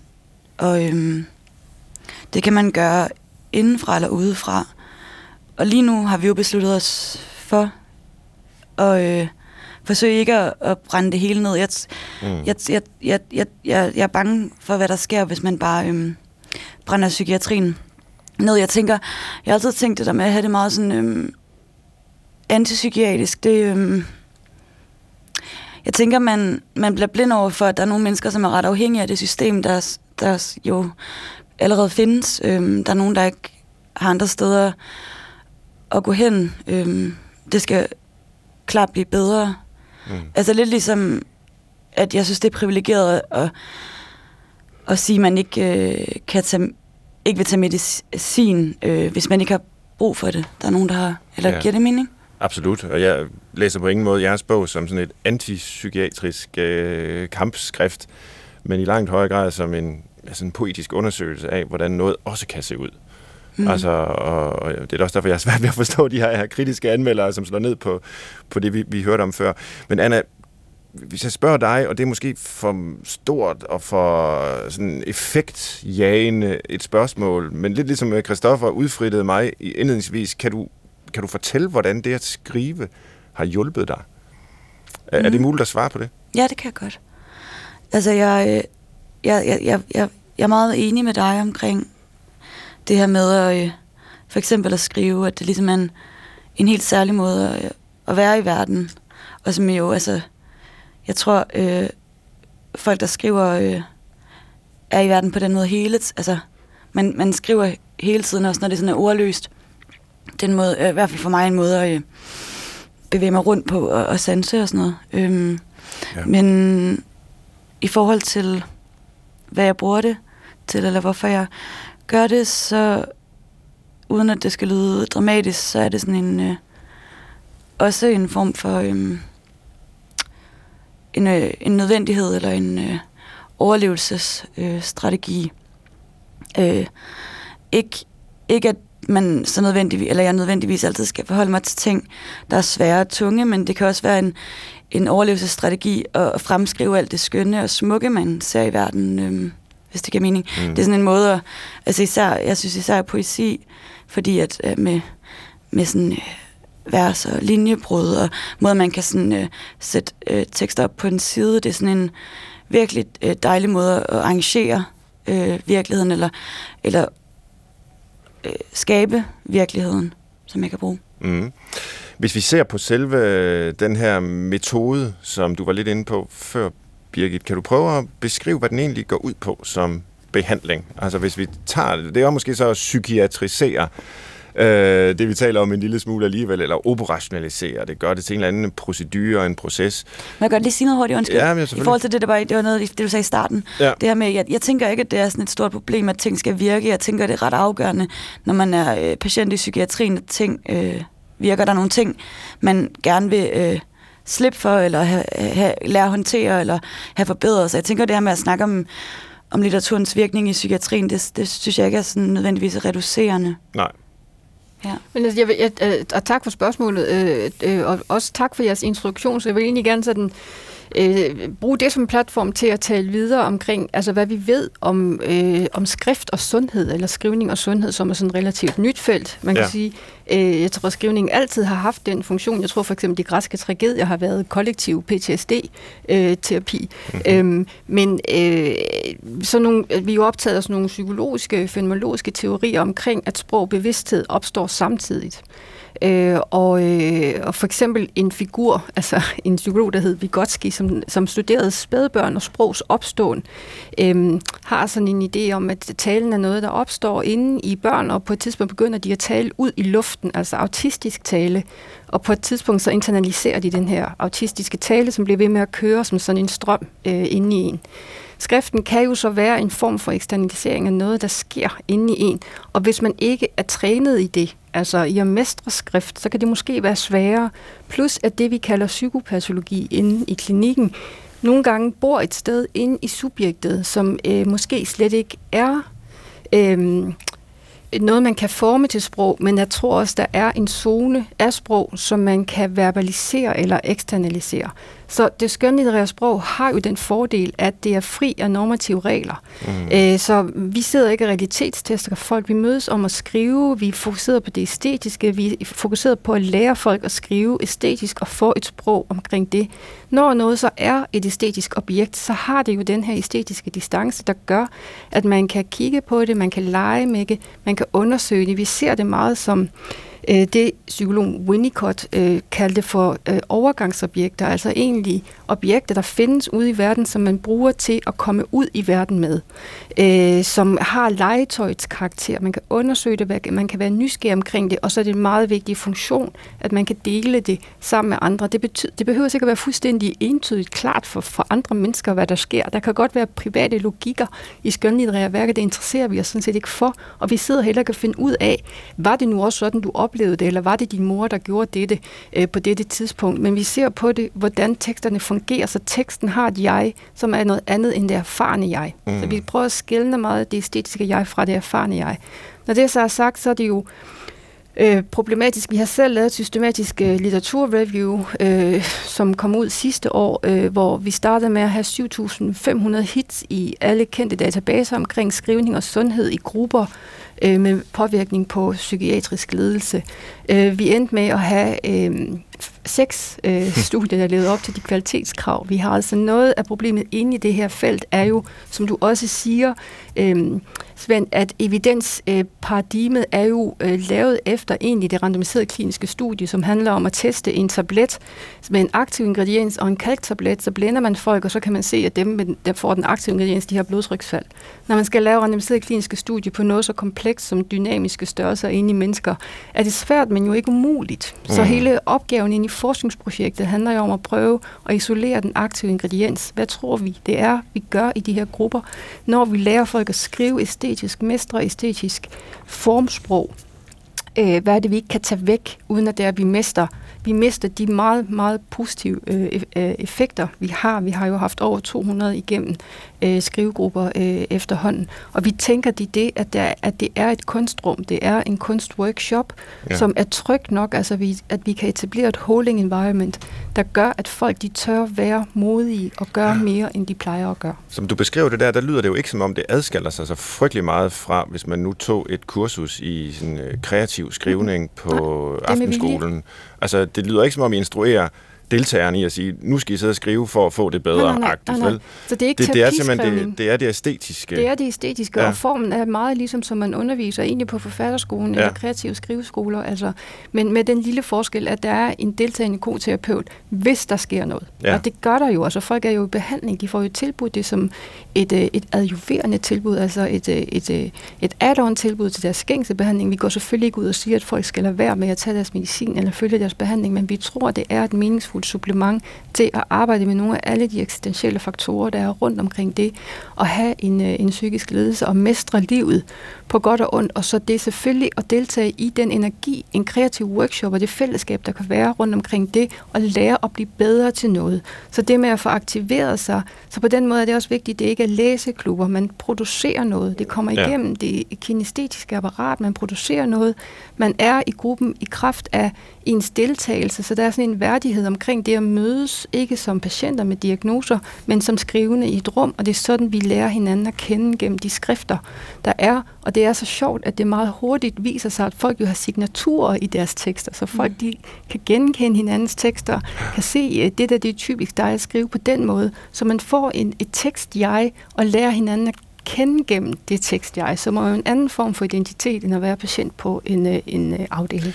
Og øhm, det kan man gøre indenfra eller udefra. Og lige nu har vi jo besluttet os for at øh, forsøge ikke at, at brænde det hele ned. Jeg, mm. jeg, jeg, jeg, jeg, jeg, jeg er bange for, hvad der sker, hvis man bare øhm, brænder psykiatrien ned. Jeg tænker, jeg har altid tænkt det der med at have det meget sådan øhm, antipsykiatrisk. Det, øhm, jeg tænker, man, man bliver blind over for, at der er nogle mennesker, som er ret afhængige af det system, der, der jo allerede findes. Øhm, der er nogen, der ikke har andre steder at gå hen. Øhm, det skal klart blive bedre. Mm. Altså lidt ligesom, at jeg synes, det er privilegeret at, at sige, at man ikke øh, kan tage, ikke vil tage medicin, øh, hvis man ikke har brug for det. Der er nogen, der har. Eller ja. giver det mening? Absolut, og jeg læser på ingen måde jeres bog som sådan et antipsykiatrisk øh, kampskrift, men i langt højere grad som en, altså en poetisk undersøgelse af, hvordan noget også kan se ud. Mm. Altså, og, og det er også derfor, jeg er svært ved at forstå de her, her kritiske anmeldere, som slår ned på, på det, vi, vi hørte om før. Men Anna, hvis jeg spørger dig, og det er måske for stort og for sådan effektjagende et spørgsmål, men lidt ligesom Christoffer udfrittede mig indledningsvis, kan du, kan du fortælle, hvordan det at skrive har hjulpet dig? Er, mm. er det mhm. muligt at svare på det? Ja, det kan jeg godt. Altså, jeg, øh, jeg, jeg, jeg, jeg, jeg er meget enig med dig omkring det her med at, øh, for eksempel at skrive, at det ligesom er en, en helt særlig måde at, at være i verden, og som jo, altså, jeg tror, øh, folk, der skriver, øh, er i verden på den måde hele Altså, man, man skriver hele tiden, også når det sådan er ordløst. Den måde, øh, i hvert fald for mig en måde at øh, bevæge mig rundt på og, og sanse og sådan noget. Øhm, ja. Men i forhold til, hvad jeg bruger det til, eller hvorfor jeg gør det, så uden at det skal lyde dramatisk, så er det sådan en... Øh, også en form for... Øh, en, øh, en nødvendighed eller en øh, overlevelsesstrategi. Øh, øh, ikke, ikke at man så nødvendigvis, eller jeg nødvendigvis altid skal forholde mig til ting, der er svære og tunge, men det kan også være en, en overlevelsesstrategi at fremskrive alt det skønne og smukke, man ser i verden, øh, hvis det giver mening. Mm. Det er sådan en måde, at, altså især, jeg synes især poesi, fordi at øh, med, med sådan... Vers og linjebrud, og måde, man kan sådan, øh, sætte øh, tekster op på en side. Det er sådan en virkelig øh, dejlig måde at arrangere øh, virkeligheden, eller, eller øh, skabe virkeligheden, som jeg kan bruge. Mm. Hvis vi ser på selve øh, den her metode, som du var lidt inde på før, Birgit, kan du prøve at beskrive, hvad den egentlig går ud på som behandling? Altså hvis vi tager det, det er måske så at psykiatrisere øh, det, vi taler om en lille smule alligevel, eller operationalisere det, gør det til en eller anden procedure, en proces. Men jeg godt lige sige noget hurtigt, undskyld. Ja, men I forhold til det, der var, det var noget, det du sagde i starten. Ja. Det her med, jeg, jeg tænker ikke, at det er sådan et stort problem, at ting skal virke. Jeg tænker, at det er ret afgørende, når man er øh, patient i psykiatrien, at ting øh, virker. Der er nogle ting, man gerne vil... Øh, slippe for, eller have, have, lære at håndtere, eller have forbedret sig. Jeg tænker det her med at snakke om, om litteraturens virkning i psykiatrien, det, det synes jeg ikke er sådan nødvendigvis reducerende. Nej. Ja. Men altså, jeg vil, jeg, øh, og tak for spørgsmålet, øh, øh, og også tak for jeres introduktion, så jeg vil egentlig gerne sådan øh, bruge det som platform til at tale videre omkring, altså hvad vi ved om, øh, om skrift og sundhed, eller skrivning og sundhed, som er sådan et relativt nyt felt. Man kan ja. sige, øh, jeg tror, at skrivningen altid har haft den funktion. Jeg tror for eksempel, de græske tragedier har været kollektiv PTSD-terapi. Øh, mm-hmm. øhm, men øh, så nogle, vi er jo optaget af sådan nogle psykologiske, fenomenologiske teorier omkring, at sprog bevidsthed opstår samtidigt. Øh, og, øh, og for eksempel en figur, [LAUGHS] altså en psykolog, der hed Vygotsky, som, som studerede spædbørn og sprogs opståen, øh, har sådan en idé om, at talen er noget, der opstår inde i børn, og på et tidspunkt begynder de at tale ud i aften, altså autistisk tale. Og på et tidspunkt så internaliserer de den her autistiske tale, som bliver ved med at køre som sådan en strøm øh, inde i en. Skriften kan jo så være en form for eksternalisering af noget, der sker inde i en. Og hvis man ikke er trænet i det, altså i at mestre skrift, så kan det måske være sværere. Plus at det, vi kalder psykopatologi inde i klinikken, nogle gange bor et sted inde i subjektet, som øh, måske slet ikke er øh, noget, man kan forme til sprog, men jeg tror også, der er en zone af sprog, som man kan verbalisere eller eksternalisere. Så det skønlitterære sprog har jo den fordel, at det er fri af normative regler. Mm. Øh, så vi sidder ikke og realitetstester folk. Vi mødes om at skrive. Vi fokuserer på det æstetiske. Vi er fokuseret på at lære folk at skrive æstetisk og få et sprog omkring det. Når noget så er et æstetisk objekt, så har det jo den her æstetiske distance, der gør, at man kan kigge på det, man kan lege med det, man kan undersøge det. Vi ser det meget som øh, det psykologen Winnicott øh, kaldte for øh, overgangsobjekter, altså egentlig objekter, der findes ude i verden, som man bruger til at komme ud i verden med, øh, som har legetøjets karakter. Man kan undersøge det, man kan være nysgerrig omkring det, og så er det en meget vigtig funktion, at man kan dele det sammen med andre. Det, betyder, det behøver sikkert være fuldstændig entydigt klart for, for andre mennesker, hvad der sker. Der kan godt være private logikker i skønlitterære værker, det interesserer vi os sådan set ikke for, og vi sidder heller kan finde ud af, var det nu også sådan, du oplevede det, eller var det din mor, der gjorde dette øh, på dette tidspunkt? Men vi ser på det, hvordan teksterne fungerer, så teksten har et jeg, som er noget andet end det erfarne jeg. Mm. Så vi prøver at skille meget det æstetiske jeg fra det erfarne jeg. Når det så er sagt, så er det jo øh, problematisk. Vi har selv lavet et systematisk øh, litteraturreview, øh, som kom ud sidste år, øh, hvor vi startede med at have 7.500 hits i alle kendte databaser omkring skrivning og sundhed i grupper øh, med påvirkning på psykiatrisk ledelse. Øh, vi endte med at have øh, seks øh, [LAUGHS] studier, der levede op til de kvalitetskrav. Vi har altså noget af problemet inde i det her felt, er jo, som du også siger, øh, Svend, at evidensparadigmet er jo øh, lavet efter egentlig det randomiserede kliniske studie, som handler om at teste en tablet med en aktiv ingrediens og en kalktablet, så blænder man folk, og så kan man se, at dem, der får den aktive ingrediens, de har blodtryksfald. Når man skal lave randomiserede kliniske studie på noget så komplekst som dynamiske størrelser inde i mennesker, er det svært, men jo ikke umuligt. Mm. Så hele opgaven inde i forskningsprojektet handler jo om at prøve at isolere den aktive ingrediens. Hvad tror vi, det er, vi gør i de her grupper, når vi lærer folk at skrive æstetisk, mestre æstetisk formsprog? Øh, hvad er det, vi ikke kan tage væk, uden at det er, at vi mister, vi mister de meget, meget positive øh, e-, øh, effekter, vi har. Vi har jo haft over 200 igennem øh, skrivegrupper øh, efterhånden. Og vi tænker de det, at, der, at det er et kunstrum, det er en kunstworkshop, ja. som er trygt nok, altså vi, at vi kan etablere et holding environment, der gør, at folk de tør være modige og gøre ja. mere, end de plejer at gøre. Som du beskrev det der, der lyder det jo ikke som om, det adskiller sig så frygtelig meget fra, hvis man nu tog et kursus i sådan, øh, kreativ skrivning mm. på Nej, aftenskolen. Altså, det lyder ikke som om, I instruerer deltagerne i at sige, nu skal I sidde og skrive for at få det bedre. Nej, nej, nej, nej. Vel? Så det er ikke det, det er simpelthen det, det, er det æstetiske. Det er det æstetiske, ja. og formen er meget ligesom, som man underviser egentlig på forfatterskolen ja. eller kreative skriveskoler. Altså, men med den lille forskel, at der er en deltagende koterapeut, hvis der sker noget. Ja. Og det gør der jo. Altså folk er jo i behandling. De får jo tilbud det som et, øh, et adjuverende tilbud, altså et, øh, et, et, øh, et add-on tilbud til deres skængse behandling. Vi går selvfølgelig ikke ud og siger, at folk skal lade være med at tage deres medicin eller følge deres behandling, men vi tror, det er et meningsfuldt værdifuldt supplement til at arbejde med nogle af alle de eksistentielle faktorer, der er rundt omkring det, og have en, øh, en psykisk ledelse og mestre livet på godt og ondt, og så det selvfølgelig at deltage i den energi, en kreativ workshop og det fællesskab, der kan være rundt omkring det, og lære at blive bedre til noget. Så det med at få aktiveret sig, så på den måde er det også vigtigt, det ikke er læseklubber, man producerer noget, det kommer igennem ja. det kinestetiske apparat, man producerer noget, man er i gruppen i kraft af ens deltagelse, så der er sådan en værdighed omkring det at mødes, ikke som patienter med diagnoser, men som skrivende i et rum, og det er sådan, vi lærer hinanden at kende gennem de skrifter, der er, og det er så sjovt, at det meget hurtigt viser sig, at folk jo har signaturer i deres tekster, så folk de kan genkende hinandens tekster, kan se, at det der det er typisk dig at skrive på den måde, så man får en, et tekst-jeg, og lærer hinanden at kende gennem det tekst jeg, så må jo en anden form for identitet, end at være patient på en, øh, en øh, afdeling.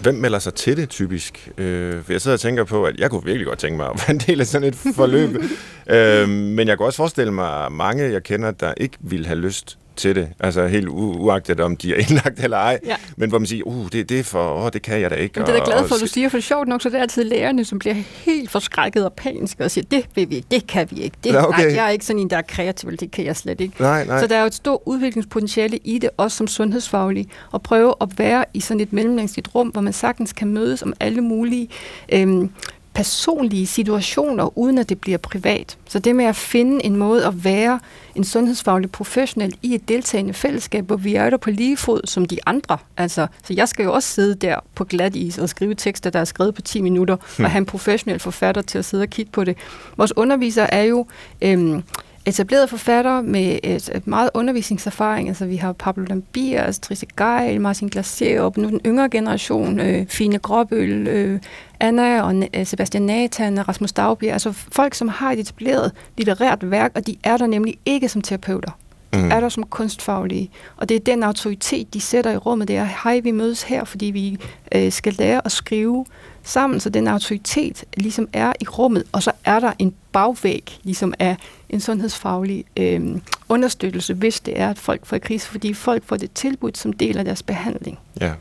Hvem melder sig til det typisk? Øh, for jeg sidder og tænker på, at jeg kunne virkelig godt tænke mig at være en del af sådan et forløb. [LAUGHS] øh, men jeg kan også forestille mig, mange, jeg kender, der ikke vil have lyst til det. Altså helt u- uagtet om de er indlagt eller ej. Ja. Men hvor man siger, uh, det, det er for, oh, det kan jeg da ikke. Men det er da glad for, at du siger, for sjovt nok, så det er altid lærerne, som bliver helt forskrækket og paniske og siger, det vil vi ikke, det kan vi ikke. Det, ja, okay. nej, jeg er ikke sådan en, der er kreativ, det kan jeg slet ikke. Nej, nej. Så der er jo et stort udviklingspotentiale i det, også som sundhedsfaglig, at prøve at være i sådan et mellemlængsligt rum, hvor man sagtens kan mødes om alle mulige øhm, personlige situationer, uden at det bliver privat. Så det med at finde en måde at være en sundhedsfaglig professionel i et deltagende fællesskab, hvor vi er der på lige fod som de andre. Altså, så jeg skal jo også sidde der på glat is og skrive tekster, der er skrevet på 10 minutter, hmm. og have en professionel forfatter til at sidde og kigge på det. Vores undervisere er jo... Øhm, etablerede forfattere med et, et meget undervisningserfaring. Altså, vi har Pablo Lambias, Trisse Geil, Martin Glacier, og nu den yngre generation, øh, Fine Gråbøl, øh, Anna og øh, Sebastian Nathan, Rasmus Dagbjerg. Altså folk, som har et etableret litterært værk, og de er der nemlig ikke som terapeuter. De mm. er der som kunstfaglige. Og det er den autoritet, de sætter i rummet. Det er, hej, vi mødes her, fordi vi øh, skal lære at skrive sammen, så den autoritet ligesom er i rummet, og så er der en bagvæg, ligesom af en sundhedsfaglig øh, understøttelse, hvis det er, at folk får krise, fordi folk får det tilbudt som del af deres behandling. Ja.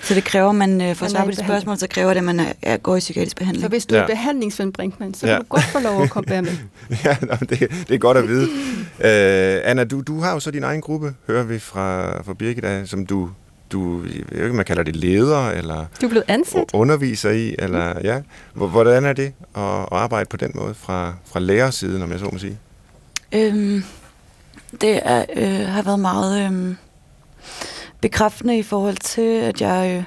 Så det kræver, man øh, for at svare på det spørgsmål, så kræver det, at man er, er, går i psykiatrisk behandling. Så hvis du ja. er behandlingsven, Brinkmann, så ja. kan du godt få lov at komme med. [LAUGHS] ja, det, det er godt at vide. Uh, Anna, du, du har jo så din egen gruppe, hører vi fra, fra Birgit, som du du, jeg ved ikke, man kalder det leder, eller du er blevet ansat. underviser i, eller ja. Hvordan er det at, at arbejde på den måde fra, fra lærersiden, om jeg så må sige? Øhm, det er, øh, har været meget øh, bekræftende i forhold til, at jeg... Øh,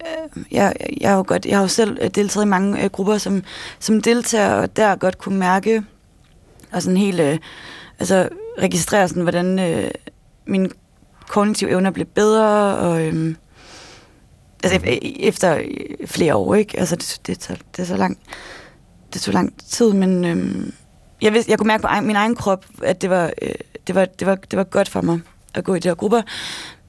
øh, jeg, jeg, har jo godt, jeg har jo selv øh, deltaget i mange øh, grupper som, som deltager, og der godt kunne mærke, og sådan helt, øh, altså registrere sådan, hvordan øh, min kognitive evner blev bedre, og øhm, altså mm. efter øh, flere år, ikke? Altså, det, det, tager, det er så lang, det tog lang tid, men øhm, jeg, vidste, jeg kunne mærke på min egen krop, at det var, øh, det, var, det, var, det var godt for mig at gå i de her grupper,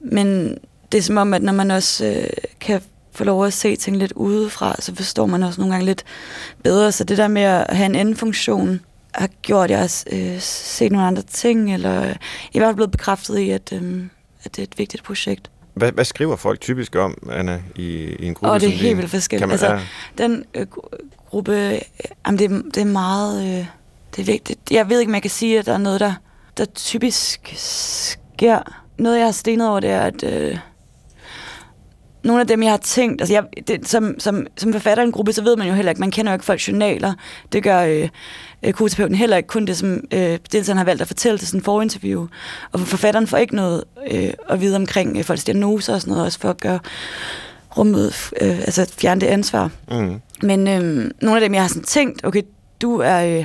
men det er som om, at når man også øh, kan få lov at se ting lidt udefra, så forstår man også nogle gange lidt bedre. Så det der med at have en anden funktion, har gjort, at jeg har øh, set nogle andre ting, eller jeg er i hvert fald blevet bekræftet i, at, øh, at det er et vigtigt projekt. Hvad, hvad skriver folk typisk om, Anna, i, i en gruppe? Og det er helt vildt forskelligt. Man, altså, ja. den øh, gruppe, øh, jamen, det, det er meget... Øh, det er vigtigt. Jeg ved ikke, jeg kan sige, at der er noget, der, der typisk sker. Noget, jeg har stenet over, det er, at... Øh, nogle af dem, jeg har tænkt, altså jeg, det, som, som, som forfatter i en gruppe, så ved man jo heller ikke, man kender jo ikke folks journaler. Det gør øh, øh, koterapeuten heller ikke kun det, som øh, deltageren har valgt at fortælle til sådan en forinterview. Og forfatteren får ikke noget øh, at vide omkring øh, folks diagnoser og sådan noget, også for at gøre rummet, øh, altså fjerne det ansvar. Mm. Men øh, nogle af dem, jeg har sådan tænkt, okay, du er... Øh,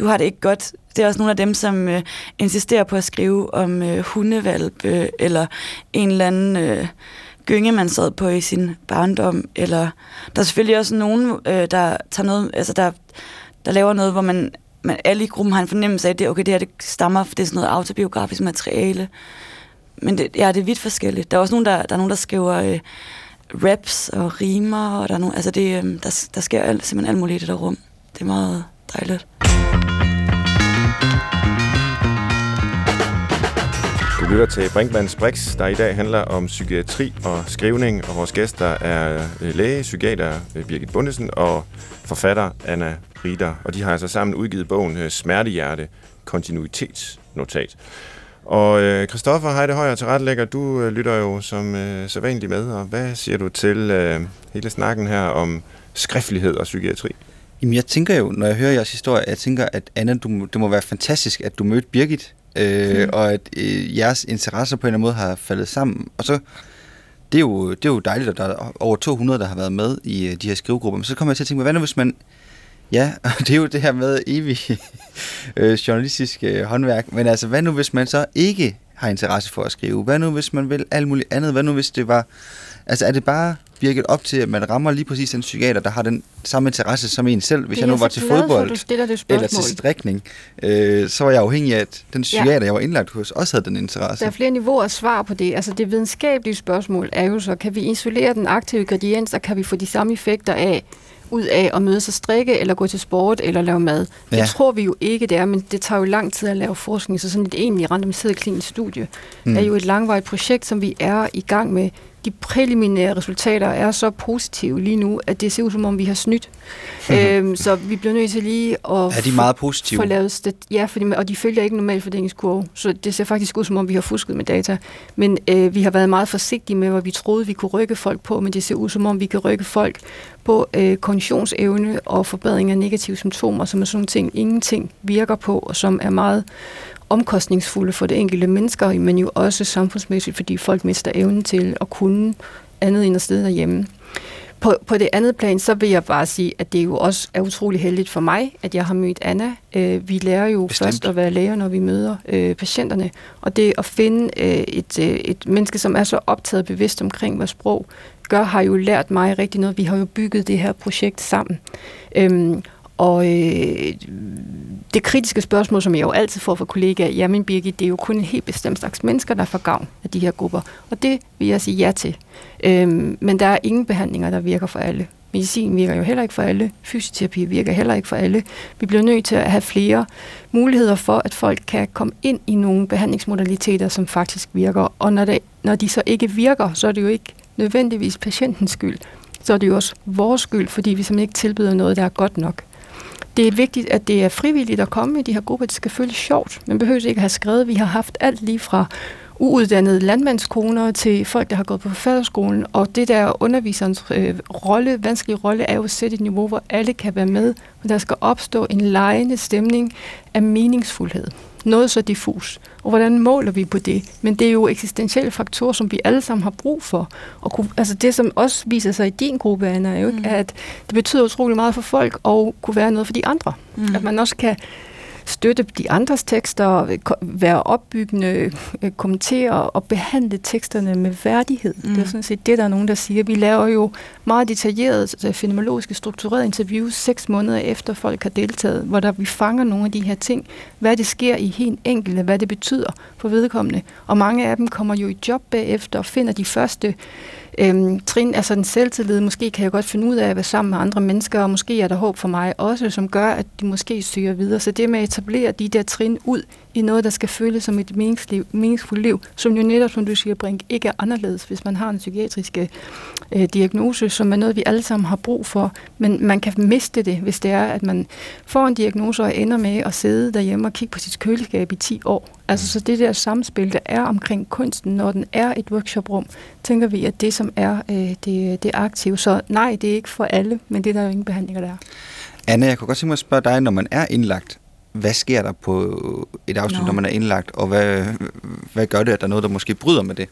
du har det ikke godt. Det er også nogle af dem, som øh, insisterer på at skrive om øh, hundevalp, øh, eller en eller anden øh, gynge, man sad på i sin barndom. Eller der er selvfølgelig også nogen, øh, der tager noget, altså der, der laver noget, hvor man, man alle i gruppen har en fornemmelse af, at det, okay, det her det stammer, det er sådan noget autobiografisk materiale. Men det, ja, det er vidt forskelligt. Der er også nogen, der, der, er nogen, der skriver øh, raps og rimer, og der er nogen, altså det, øh, der, der sker alt, simpelthen alt muligt i det der rum. Det er meget dejligt. Lytter til Brinkmanns Brix, der i dag handler om psykiatri og skrivning, og vores gæster er øh, læge, psykiater øh, Birgit Bundesen og forfatter Anna Rieder. Og de har altså sammen udgivet bogen øh, Smertehjerte, kontinuitetsnotat. Og øh, Christoffer Heide Højer tilrettelægger, du øh, lytter jo som øh, sædvanlig med, og hvad siger du til øh, hele snakken her om skriftlighed og psykiatri? Jamen, jeg tænker jo, når jeg hører jeres historie, jeg tænker, at Anna, du, det må være fantastisk, at du mødte Birgit, øh, mm. og at øh, jeres interesser på en eller anden måde har faldet sammen. Og så, det er jo, det er jo dejligt, at der er over 200, der har været med i øh, de her skrivegrupper. Men så kommer jeg til at tænke, hvad nu hvis man... Ja, [LAUGHS] og det er jo det her med evig [LAUGHS] øh, journalistisk øh, håndværk. Men altså, hvad nu hvis man så ikke har interesse for at skrive? Hvad nu hvis man vil alt muligt andet? Hvad nu hvis det var... Altså, er det bare virket op til, at man rammer lige præcis den psykiater, der har den samme interesse som en selv. Hvis Det jeg nu var til for, fodbold det eller til strikning, øh, så var jeg afhængig af, at den psykiater, jeg var indlagt hos, også havde den interesse. Der er flere niveauer af svar på det. Altså det videnskabelige spørgsmål er jo så, kan vi isolere den aktive ingrediens, og kan vi få de samme effekter af, ud af at mødes og strikke, eller gå til sport, eller lave mad. Det Ja. tror vi jo ikke, det er, men det tager jo lang tid at lave forskning, så sådan et egentlig randomiseret klinisk studie mm. er jo et langvarigt projekt, som vi er i gang med. De præliminære resultater er så positive lige nu, at det ser ud som om, vi har snydt. øhm, så vi bliver nødt til lige at Er de meget positive? få lavet stat- ja, fordi, og de følger ikke normal fordelingskurve, så det ser faktisk ud som om, vi har fusket med data. Men øh, vi har været meget forsigtige med, hvad vi troede, vi kunne rykke folk på, men det ser ud som om, vi kan rykke folk på øh, kognitionsevne og forbedring af negative symptomer, som er sådan nogle ting, ingenting virker på, og som er meget omkostningsfulde for det enkelte mennesker, men jo også samfundsmæssigt, fordi folk mister evnen til at kunne andet end at sidde derhjemme. På, på det andet plan, så vil jeg bare sige, at det jo også er utrolig heldigt for mig, at jeg har mødt Anna. Øh, vi lærer jo Bestemt. Først at være læger, når vi møder øh, patienterne. Og det at finde øh, et, øh, et menneske, som er så optaget bevidst omkring, hvad sprog gør, har jo lært mig rigtig noget. Vi har jo bygget det her projekt sammen. Øhm, og øh, det kritiske spørgsmål, som jeg jo altid får fra kollegaer, jamen Birgit, det er jo kun en helt bestemt slags mennesker, der får gavn af de her grupper. Og det vil jeg sige ja til. Øhm, men der er ingen behandlinger, der virker for alle. Medicin virker jo heller ikke for alle. Fysioterapi virker heller ikke for alle. Vi bliver nødt til at have flere muligheder for, at folk kan komme ind i nogle behandlingsmodaliteter, som faktisk virker. Og når, det, når de så ikke virker, så er det jo ikke nødvendigvis patientens skyld. Så er det jo også vores skyld, fordi vi simpelthen ikke tilbyder noget, der er godt nok. Det er vigtigt, at det er frivilligt at komme i de her grupper. Det skal føles sjovt. Man behøver ikke at have skrevet. Vi har haft alt lige fra uuddannede landmandskoner til folk, der har gået på forfatterskolen. Og det der underviserens øh, rolle, vanskelige rolle, er jo at sætte et niveau, hvor alle kan være med. Og der skal opstå en lejende stemning af meningsfuldhed. Noget så diffus. Og hvordan måler vi på det? Men det er jo eksistentielle faktorer, som vi alle sammen har brug for. Og kunne, altså det, som også viser sig i din gruppe, Anna, er jo Mm. at det betyder utrolig meget for folk, og kunne være noget for de andre. Mm. At man også kan støtte de andres tekster, være opbyggende, øh, kommentere og behandle teksterne med værdighed. Mm. Det er Mm. sådan set det, der er nogen, der siger. Vi laver jo meget detaljerede, øh, fenomenologiske, strukturerede interviews seks måneder efter folk har deltaget, hvor der vi fanger nogle af de her ting, hvad det sker i helt enkelte, hvad det betyder for vedkommende. Og mange af dem kommer jo i job bagefter og finder de første øhm, trin, altså den selvtillid, måske kan jeg godt finde ud af at være sammen med andre mennesker, og måske er der håb for mig også, som gør, at de måske søger videre. Så det med at etablere de der trin ud i noget, der skal føles som et meningsliv, meningsfuldt liv, som jo netop, som du siger, Brink, ikke er anderledes, hvis man har en psykiatrisk øh, diagnose, som er noget, vi alle sammen har brug for. Men man kan miste det, hvis det er, at man får en diagnose og ender med at sidde derhjemme og kigge på sit køleskab i 10 år. Altså så det der samspil, der er omkring kunsten, når den er et workshoprum, tænker vi, at det som er øh, det, det aktive. Så nej, det er ikke for alle, men det er der jo ingen behandlinger, der er. Anna, jeg kunne godt tænke mig at spørge dig, når man er indlagt, hvad sker der på et afsnit, Nå. når man er indlagt, og hvad, hvad gør det, at der er noget, der måske bryder med det?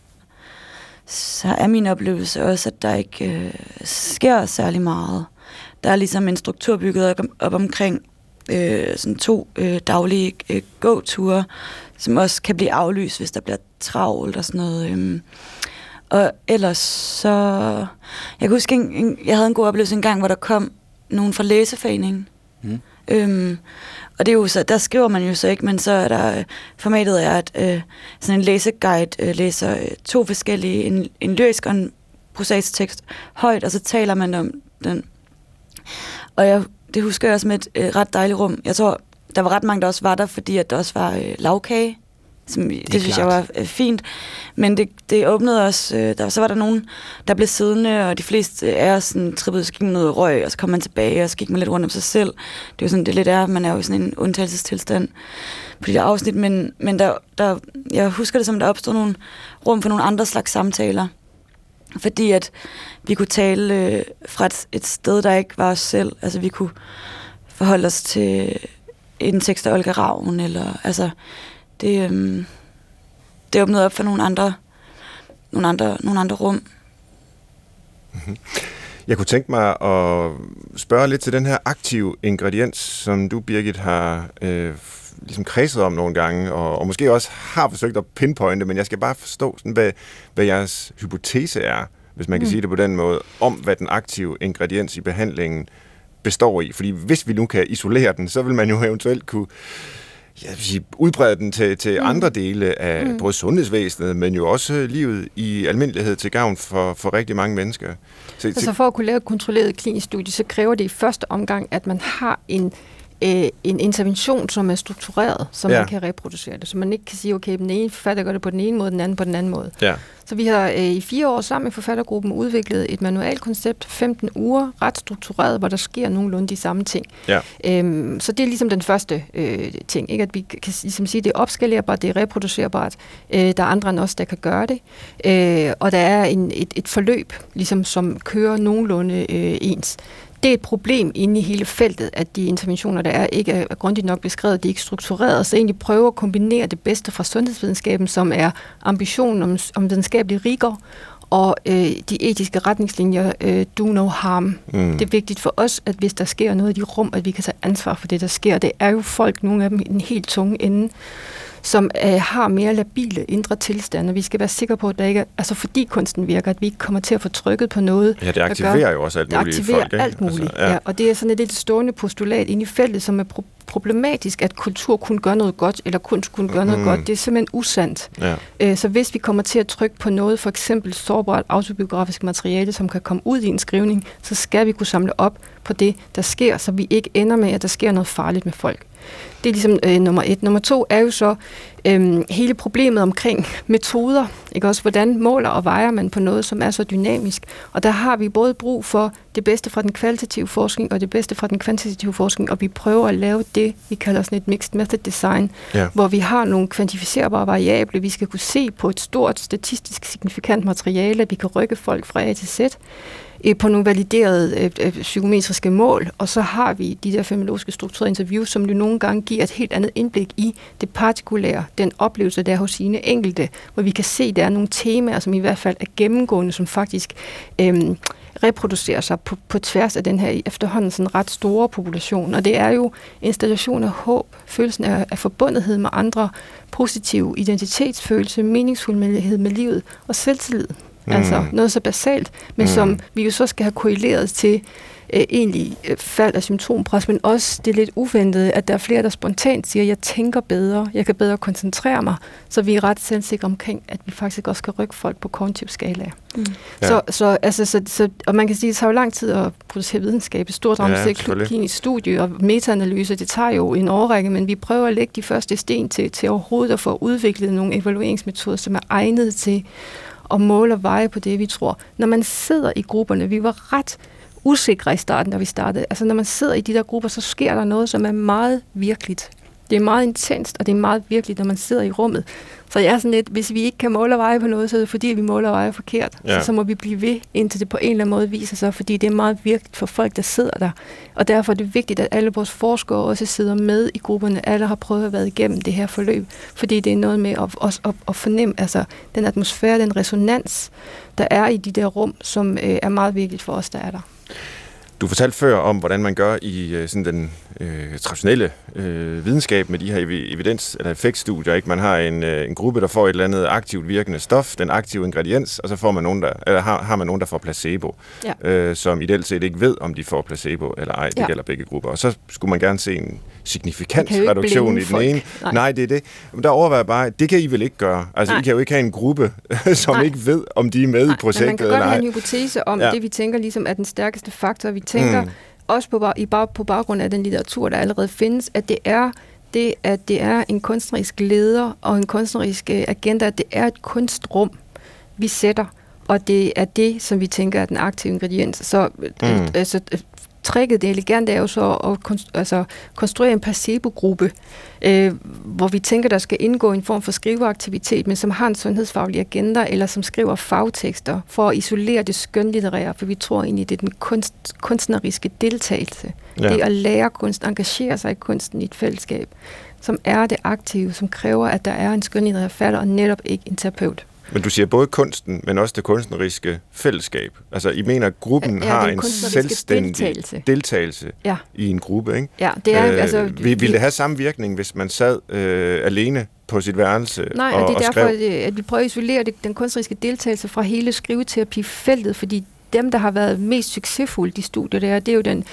så er min oplevelse også, at der ikke øh, sker særlig meget. Der er ligesom en struktur bygget op, op omkring øh, sådan to øh, daglige øh, gåture, som også kan blive aflyst, hvis der bliver travlt og sådan noget. Øh. Og ellers så... Jeg kan huske, en, en, jeg havde en god oplevelse en gang, hvor der kom nogen fra læseforeningen. Mm. Øhm, og det er jo så, der skriver man jo så ikke, men så er der, øh, formatet er, at øh, sådan en læseguide øh, læser øh, to forskellige, en, en lyrisk og en prosaisk tekst højt, og så taler man om den. Og jeg, det husker jeg også med et øh, ret dejligt rum. Jeg tror, der var ret mange, der også var der, fordi at der også var øh, lavkage som, det, det synes klart. jeg var øh, fint. Men det, det åbnede også, øh, der, så var der nogen, der blev siddende, og de fleste er sådan trippet, så gik man ud og røg, og så kom man tilbage, og så gik man lidt rundt om sig selv. Det er jo sådan, det lidt er, man er jo sådan en undtagelsestilstand på de der afsnit, men, men der, der, jeg husker det som, der opstod nogle rum for nogle andre slags samtaler. Fordi at vi kunne tale øh, fra et, et sted, der ikke var os selv. Altså vi kunne forholde os til en tekst af Olga Ravn, eller altså det, øhm, det åbnede op for nogle andre, nogle andre, nogle andre rum. Mm-hmm. Jeg kunne tænke mig at spørge lidt til den her aktive ingrediens, som du, Birgit, har øh, ligesom kredset om nogle gange, og, og måske også har forsøgt at pinpointe, men jeg skal bare forstå, sådan, hvad, hvad jeres hypotese er, hvis man kan mm. sige det på den måde, om hvad den aktive ingrediens i behandlingen består i. Fordi hvis vi nu kan isolere den, så vil man jo eventuelt kunne jeg vil sige, udbrede den til, til mm. andre dele af mm. både sundhedsvæsenet, men jo også livet i almindelighed til gavn for, for rigtig mange mennesker. Så, altså for at kunne lave et kontrolleret klinisk studie, så kræver det i første omgang, at man har en øh, en intervention, som er struktureret, så ja. man kan reproducere det. Så man ikke kan sige, okay, den ene forfatter gør det på den ene måde, den anden på den anden måde. Ja. Så vi har øh, i fire år sammen med forfattergruppen udviklet et manualkoncept, 15 uger, ret struktureret, hvor der sker nogenlunde de samme ting. Ja. Øhm, så det er ligesom den første øh, ting, ikke? at vi kan ligesom sige, at det er opskalerbart, det er reproducerbart. Øh, der er andre end os, der kan gøre det. Øh, og der er en, et, et forløb, ligesom, som kører nogenlunde øh, ens det er et problem inde i hele feltet, at de interventioner, der er, ikke er grundigt nok beskrevet, de er ikke struktureret, så egentlig prøver at kombinere det bedste fra sundhedsvidenskaben, som er ambitionen om, om videnskabelig rigor, og øh, de etiske retningslinjer, øh, do no harm. Mm. Det er vigtigt for os, at hvis der sker noget i de rum, at vi kan tage ansvar for det, der sker. Det er jo folk, nogle af dem i den helt tunge ende, som øh, har mere labile indre tilstande. Vi skal være sikre på, at der ikke er, altså fordi kunsten virker, at vi ikke kommer til at få trykket på noget. Ja, det aktiverer gør, jo også alt muligt Det aktiverer folk, ikke? alt muligt, altså, ja. ja. Og det er sådan et lidt stående postulat inde i feltet, som er pro- problematisk, at kultur kun gør noget godt, eller kunst kun gør noget mm. godt. Det er simpelthen usandt. Ja. Øh, så hvis vi kommer til at trykke på noget, for eksempel sårbart autobiografisk materiale, som kan komme ud i en skrivning, så skal vi kunne samle op på det, der sker, så vi ikke ender med, at der sker noget farligt med folk. Det er ligesom øh, nummer et. Nummer to er jo så øh, hele problemet omkring metoder. Ikke også, hvordan måler og vejer man på noget, som er så dynamisk. Og der har vi både brug for det bedste fra den kvalitative forskning og det bedste fra den kvantitative forskning, og vi prøver at lave det, vi kalder sådan et mixed method design, ja. hvor vi har nogle kvantificerbare variable, vi skal kunne se på et stort statistisk signifikant materiale, at vi kan rykke folk fra A til Z øh, på nogle validerede øh, øh, psykometriske mål, og så har vi de der feminologiske strukturerede interviews, som jo nogle gange giver et helt andet indblik i det partikulære, den oplevelse, der er hos sine enkelte, hvor vi kan se, at der er nogle temaer, som i hvert fald er gennemgående, som faktisk øh, reproducerer sig på, på tværs af den her efterhånden sådan ret store population. Og det er jo installation af håb, følelsen af, af forbundethed med andre, positiv identitetsfølelse, meningsfuldhed med livet og selvtillid. Mm. Altså noget så basalt, men mm. som vi jo så skal have korreleret til øh, egentlig øh, fald af symptompres, men også det lidt uventede, at der er flere, der spontant siger, at jeg tænker bedre, jeg kan bedre koncentrere mig, så vi er ret selvsikre omkring, at vi faktisk også kan rykke folk på kognitiv skala. Mm. Ja. Så, så, altså, så, så, og man kan sige, at det tager jo lang tid at producere videnskab, et stort randomiseret ja, klinisk studie og metaanalyse, det tager jo en årrække, men vi prøver at lægge de første sten til, til overhovedet at få udviklet nogle evalueringsmetoder, som er egnet til og måle og veje på det, vi tror. Når man sidder i grupperne, vi var ret usikre i starten, da vi startede. Altså når man sidder i de der grupper, så sker der noget, som er meget virkeligt. Det er meget intenst, og det er meget virkeligt, når man sidder i rummet. Så jeg er sådan lidt, hvis vi ikke kan måle og veje på noget, så er det fordi, vi måler og vejer forkert. Ja. Så, så må vi blive ved, indtil det på en eller anden måde viser sig, fordi det er meget vigtigt for folk, der sidder der. Og derfor er det vigtigt, at alle vores forskere også sidder med i grupperne. Alle har prøvet at være igennem det her forløb, fordi det er noget med at, at, at, at fornemme altså, den atmosfære, den resonans, der er i de der rum, som øh, er meget vigtigt for os, der er der. Du fortalte før om, hvordan man gør i øh, sådan den øh, traditionelle øh, videnskab med de her evidens- eller effektstudier. Ikke? Man har en, øh, en gruppe, der får et eller andet aktivt virkende stof, den aktive ingrediens, og så får man nogen, der, eller har, har man nogen, der får placebo, ja. øh, som ideelt set ikke ved, om de får placebo eller ej. Det ja. gælder begge grupper. Og så skulle man gerne se en signifikant reduktion i den folk. ene. Nej. Nej, det er det. Men der overvejer bare, det kan I vel ikke gøre. Altså, Nej. I kan jo ikke have en gruppe, [LAUGHS] som Nej. ikke ved, om de er med Nej. i projektet eller ej. man kan godt have en hypotese om, ja. det vi tænker ligesom er den stærkeste faktor. Vi tænker, mm også på, i, på baggrund af den litteratur, der allerede findes, at det er det, at det er en kunstnerisk leder og en kunstnerisk øh, agenda, at det er et kunstrum, vi sætter, og det er det, som vi tænker er den aktive ingrediens. Så mm. altså, tricket, det elegante er jo så at konstru- altså, konstruere en placebo-gruppe, øh, hvor vi tænker, der skal indgå en form for skriveaktivitet, men som har en sundhedsfaglig agenda, eller som skriver fagtekster, for at isolere det skønlitterære, for vi tror egentlig, det er den kunst, kunstneriske deltagelse. Ja. Det er at lære kunst, engagere sig i kunsten i et fællesskab, som er det aktive, som kræver, at der er en skønlitterær falder, og netop ikke en terapeut. Men du siger både kunsten, men også det kunstneriske fællesskab. Altså, I mener, at gruppen ja, har en selvstændig deltagelse, deltagelse ja. i en gruppe, ikke? Ja, det er øh, altså... Vil, vil det have samme virkning, hvis man sad øh, alene på sit værelse Nej, og, og det er og derfor, skrev? at vi prøver at isolere det, den kunstneriske deltagelse fra hele skriveterapifeltet, fordi dem, der har været mest succesfulde i studier, det er, det er jo den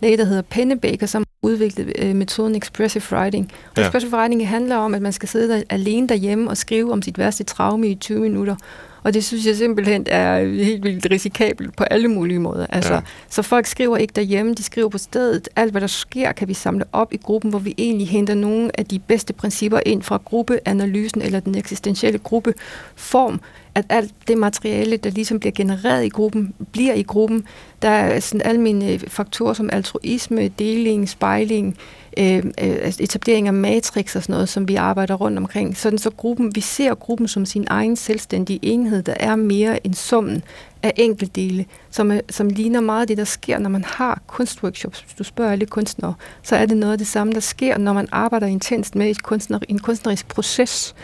læge, der hedder Pennebaker, som har udviklet øh, metoden Expressive Writing. Og ja. Expressive Writing handler om, at man skal sidde der, alene derhjemme og skrive om sit værste traume i 20 minutter. Og det synes jeg simpelthen er helt vildt risikabelt på alle mulige måder. Altså, ja. Så folk skriver ikke derhjemme, de skriver på stedet. Alt, hvad der sker, kan vi samle op i gruppen, hvor vi egentlig henter nogle af de bedste principper ind fra gruppeanalysen eller den eksistentielle gruppeform, at alt det materiale, der ligesom bliver genereret i gruppen, bliver i gruppen. Der er sådan almindelige faktorer som altruisme, deling, spejling, øh, øh, øh altså etablering af matrix og sådan noget, som vi arbejder rundt omkring. Sådan så gruppen, vi ser gruppen som sin egen selvstændige enhed, der er mere end summen af enkeltdele, som, som ligner meget det, der sker, når man har kunstworkshops. Hvis du spørger alle kunstnere, så er det noget af det samme, der sker, når man arbejder intenst med et kunstner, en kunstnerisk proces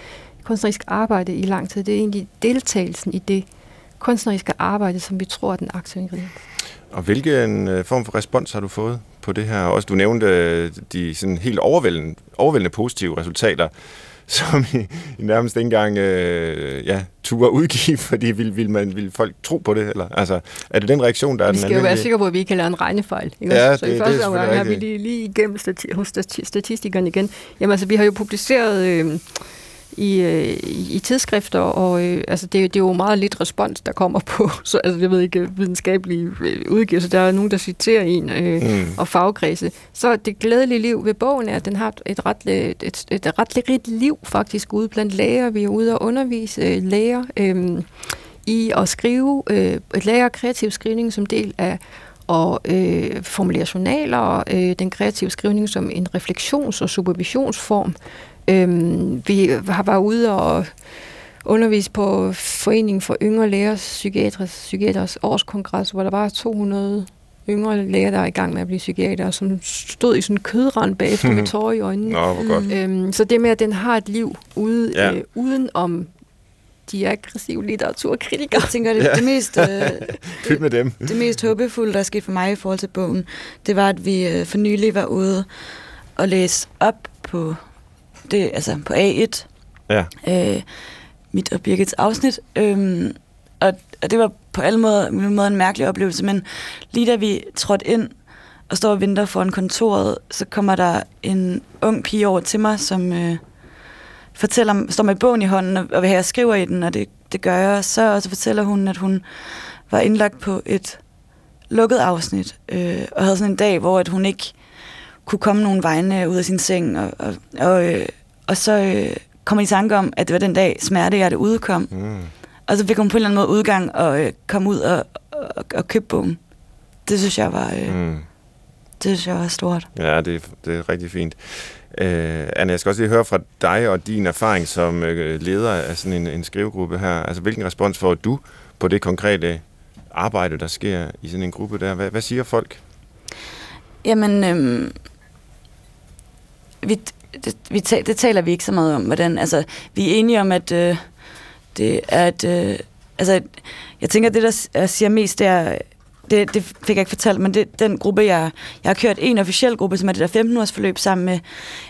kunstnerisk arbejde i lang tid. Det er egentlig deltagelsen i det kunstneriske arbejde, som vi tror er den aktive ingrediens. Og hvilken øh, form for respons har du fået på det her? Også du nævnte øh, de sådan helt overvældende, overvældende positive resultater, [LAUGHS] som I, I nærmest ikke engang øh, ja, turde udgive, [LAUGHS] fordi vil, vil, man, vil folk tro på det? Eller? Altså, er det den reaktion, der er den Vi skal jo være sikre på, at vi ikke kan lave en regnefejl. Ikke? Ja, så det, i første det omgang har vi lige, lige igennem stati- hos statistikeren igen. Jamen altså, vi har jo publiceret... Øh, i, øh, i tidsskrifter, og øh, altså det, det er jo meget lidt respons, der kommer på, [LAUGHS] så altså, jeg ved ikke, videnskabelige øh, udgivelser, der er nogen, der citerer en, øh, mm. og fagkredse. Så det glædelige liv ved bogen er, at den har et ret, et, et, et ret rigt liv faktisk ude blandt læger. Vi er ude og undervise øh, læger øh, i at skrive, øh, lærer kreativ skrivning som del af og øh, formulere journaler, øh, den kreative skrivning som en refleksions- og supervisionsform, Øhm, vi har været ude og undervist på Foreningen for Yngre Lægers Psykiaters, Psykiaters årskongres, hvor der var 200 yngre læger, der er i gang med at blive psykiater, som stod i sådan en kødrand bagefter [LAUGHS] med tårer i øjnene. Nå, hvor godt. Øhm, så det med, at den har et liv ude, ja. øh, uden om de aggressive litteraturkritikere. Jeg tænker, det, ja. det mest... Øh, [LAUGHS] med dem. Det mest håbefulde, der skete for mig i forhold til bogen, det var, at vi øh, for nylig var ude og læse op på det, altså på A1. Ja. Øh, mit og Birgits afsnit. Øhm, og, og det var på alle måder, måder en mærkelig oplevelse, men lige da vi trådte ind og står og venter foran kontoret, så kommer der en ung pige over til mig, som øh, fortæller, står med bogen i hånden, og vil have, jeg skriver i den, og det, det gør jeg så, og så fortæller hun, at hun var indlagt på et lukket afsnit, øh, og havde sådan en dag, hvor at hun ikke kunne komme nogen vegne ud af sin seng, og, og, og øh, og så øh, kom i tanke om, at det var den dag, smertehjerte udkom. Mm. Og så fik hun på en eller anden måde udgang og øh, kom ud og, og, og købe bogen. Det synes jeg var... Øh, mm. Det synes jeg var stort. Ja, det, det er rigtig fint. Øh, Anna, jeg skal også lige høre fra dig og din erfaring som øh, leder af sådan en, en skrivegruppe her. Altså, hvilken respons får du på det konkrete arbejde, der sker i sådan en gruppe der? Hvad, hvad siger folk? Jamen, øh, vi, det, vi ta- det taler vi ikke så meget om, hvordan, altså, vi er enige om, at øh, det er at, øh, altså, jeg tænker, det der siger mest, det er, det, det fik jeg ikke fortalt, men det den gruppe, jeg, jeg har kørt en officiel gruppe, som er det der 15-års forløb sammen med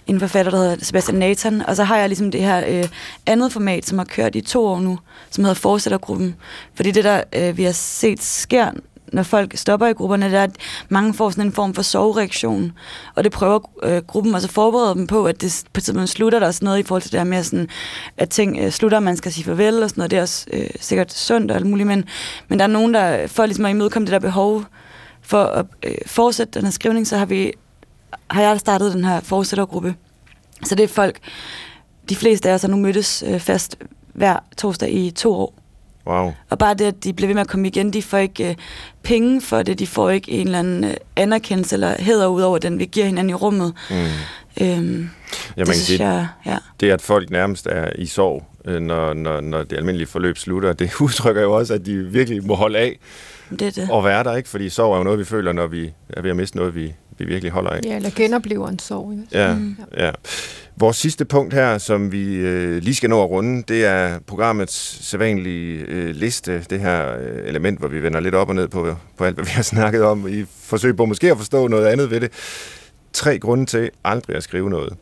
en forfatter, der hedder Sebastian Nathan, og så har jeg ligesom det her øh, andet format, som har kørt i to år nu, som hedder Fortsættergruppen. Fordi det der, øh, vi har set sker, når folk stopper i grupperne, det er, at mange får sådan en form for sovereaktion, og det prøver øh, gruppen også at forberede dem på, at det på et tidspunkt slutter der også noget i forhold til det her med, sådan, at ting øh, slutter, og man skal sige farvel og sådan noget. Det er også øh, sikkert sundt og alt muligt, men, men der er nogen, der for ligesom at imødekomme det der behov for at øh, fortsætte den her skrivning, så har vi har jeg startet den her fortsættergruppe, Så det er folk, de fleste af os har nu mødtes øh, fast hver torsdag i to år. Wow. Og bare det, at de bliver ved med at komme igen, de får ikke øh, penge for det, de får ikke en eller anden øh, anerkendelse eller hæder ud over den, vi giver hinanden i rummet. Mm. Øhm, Ja, det kan synes sige, jeg, ja. det at folk nærmest er i sorg, øh, når, når, når det almindelige forløb slutter, det [LAUGHS] udtrykker jo også, at de virkelig må holde af Det er det. og være der, ikke? Fordi sorg er jo noget, vi føler, når vi er ved at miste noget, vi, vi virkelig holder af. Ja, eller genoplever en sorg. ikke? Ja, Mm. ja. Vores sidste punkt her, som vi øh, lige skal nå at runde, det er programmets sædvanlige øh, liste, det her øh, element, hvor vi vender lidt op og ned på, på alt, hvad vi har snakket om, i forsøg på måske at forstå noget andet ved det. Tre grunde til aldrig at skrive noget.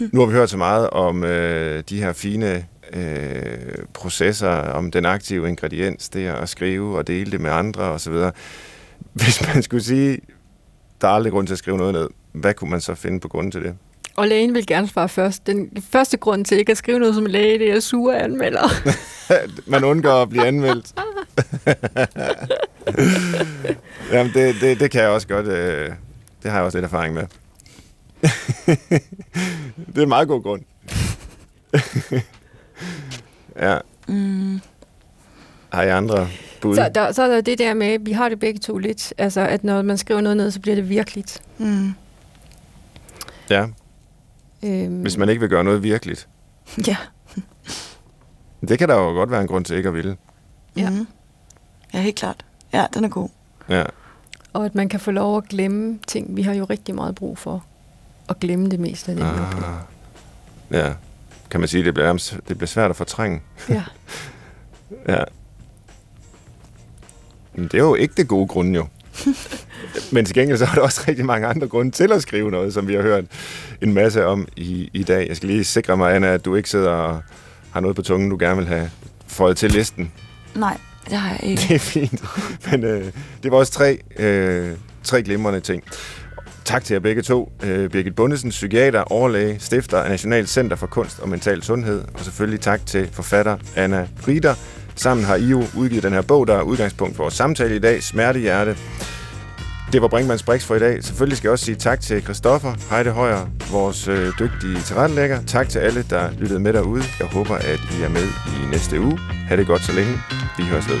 [LAUGHS] Nu har vi hørt så meget om øh, de her fine øh, processer, om den aktive ingrediens, det at skrive og dele det med andre osv. [LAUGHS] Hvis man skulle sige, der er aldrig grund til at skrive noget ned, hvad kunne man så finde på grunden til det? Og lægen vil gerne svare først. Den første grund til ikke at skrive noget som læge, det er sure anmelder. [LAUGHS] man undgår at blive anmeldt. [LAUGHS] Jamen, det, det, det kan jeg også godt. Øh, det har jeg også lidt erfaring med. det er en meget god grund. Ja. Mm. Har I andre bud? så, der, så er der det der med, vi har det begge to lidt, altså at når man skriver noget ned, så bliver det virkeligt. Mm. Ja, Øhm, hvis man ikke vil gøre noget virkeligt. [LAUGHS] Ja. [LAUGHS] Det kan der jo godt være en grund til ikke at ville. Ja. Mm. Ja, helt klart. Ja, den er god. Ja. Og at man kan få lov at glemme ting. Vi har jo rigtig meget brug for at glemme det meste af det, vi. Ah. Ja. Kan man sige, det bliver, det bliver svært at fortrænge. Ja. [LAUGHS] Ja. Men det er jo ikke det gode grunde jo. [LAUGHS] Men til gengæld så er der også rigtig mange andre grunde til at skrive noget, som vi har hørt en masse om i, i dag. Jeg skal lige sikre mig, Anna, at du ikke sidder og har noget på tungen, du gerne vil have fået til listen. Nej, det har jeg ikke. [LAUGHS] Det er fint. Men øh, det var også tre, øh, tre glimrende ting. Tak til jer begge to. Øh, Birgit Bundesen, psykiater, overlæge, stifter af National Center for Kunst og Mental Sundhed. Og selvfølgelig tak til forfatter Anna Rieder. Sammen har I jo udgivet den her bog, der er udgangspunkt for vores samtale i dag, Smertehjerte. Det var Brinkmanns Brix for i dag. Selvfølgelig skal jeg også sige tak til Christoffer Heide Højer, vores øh, dygtige tilrettelægger. Tak til alle, der lyttede med derude. Jeg håber, at I er med i næste uge. Ha' det godt så længe. Vi høres ved.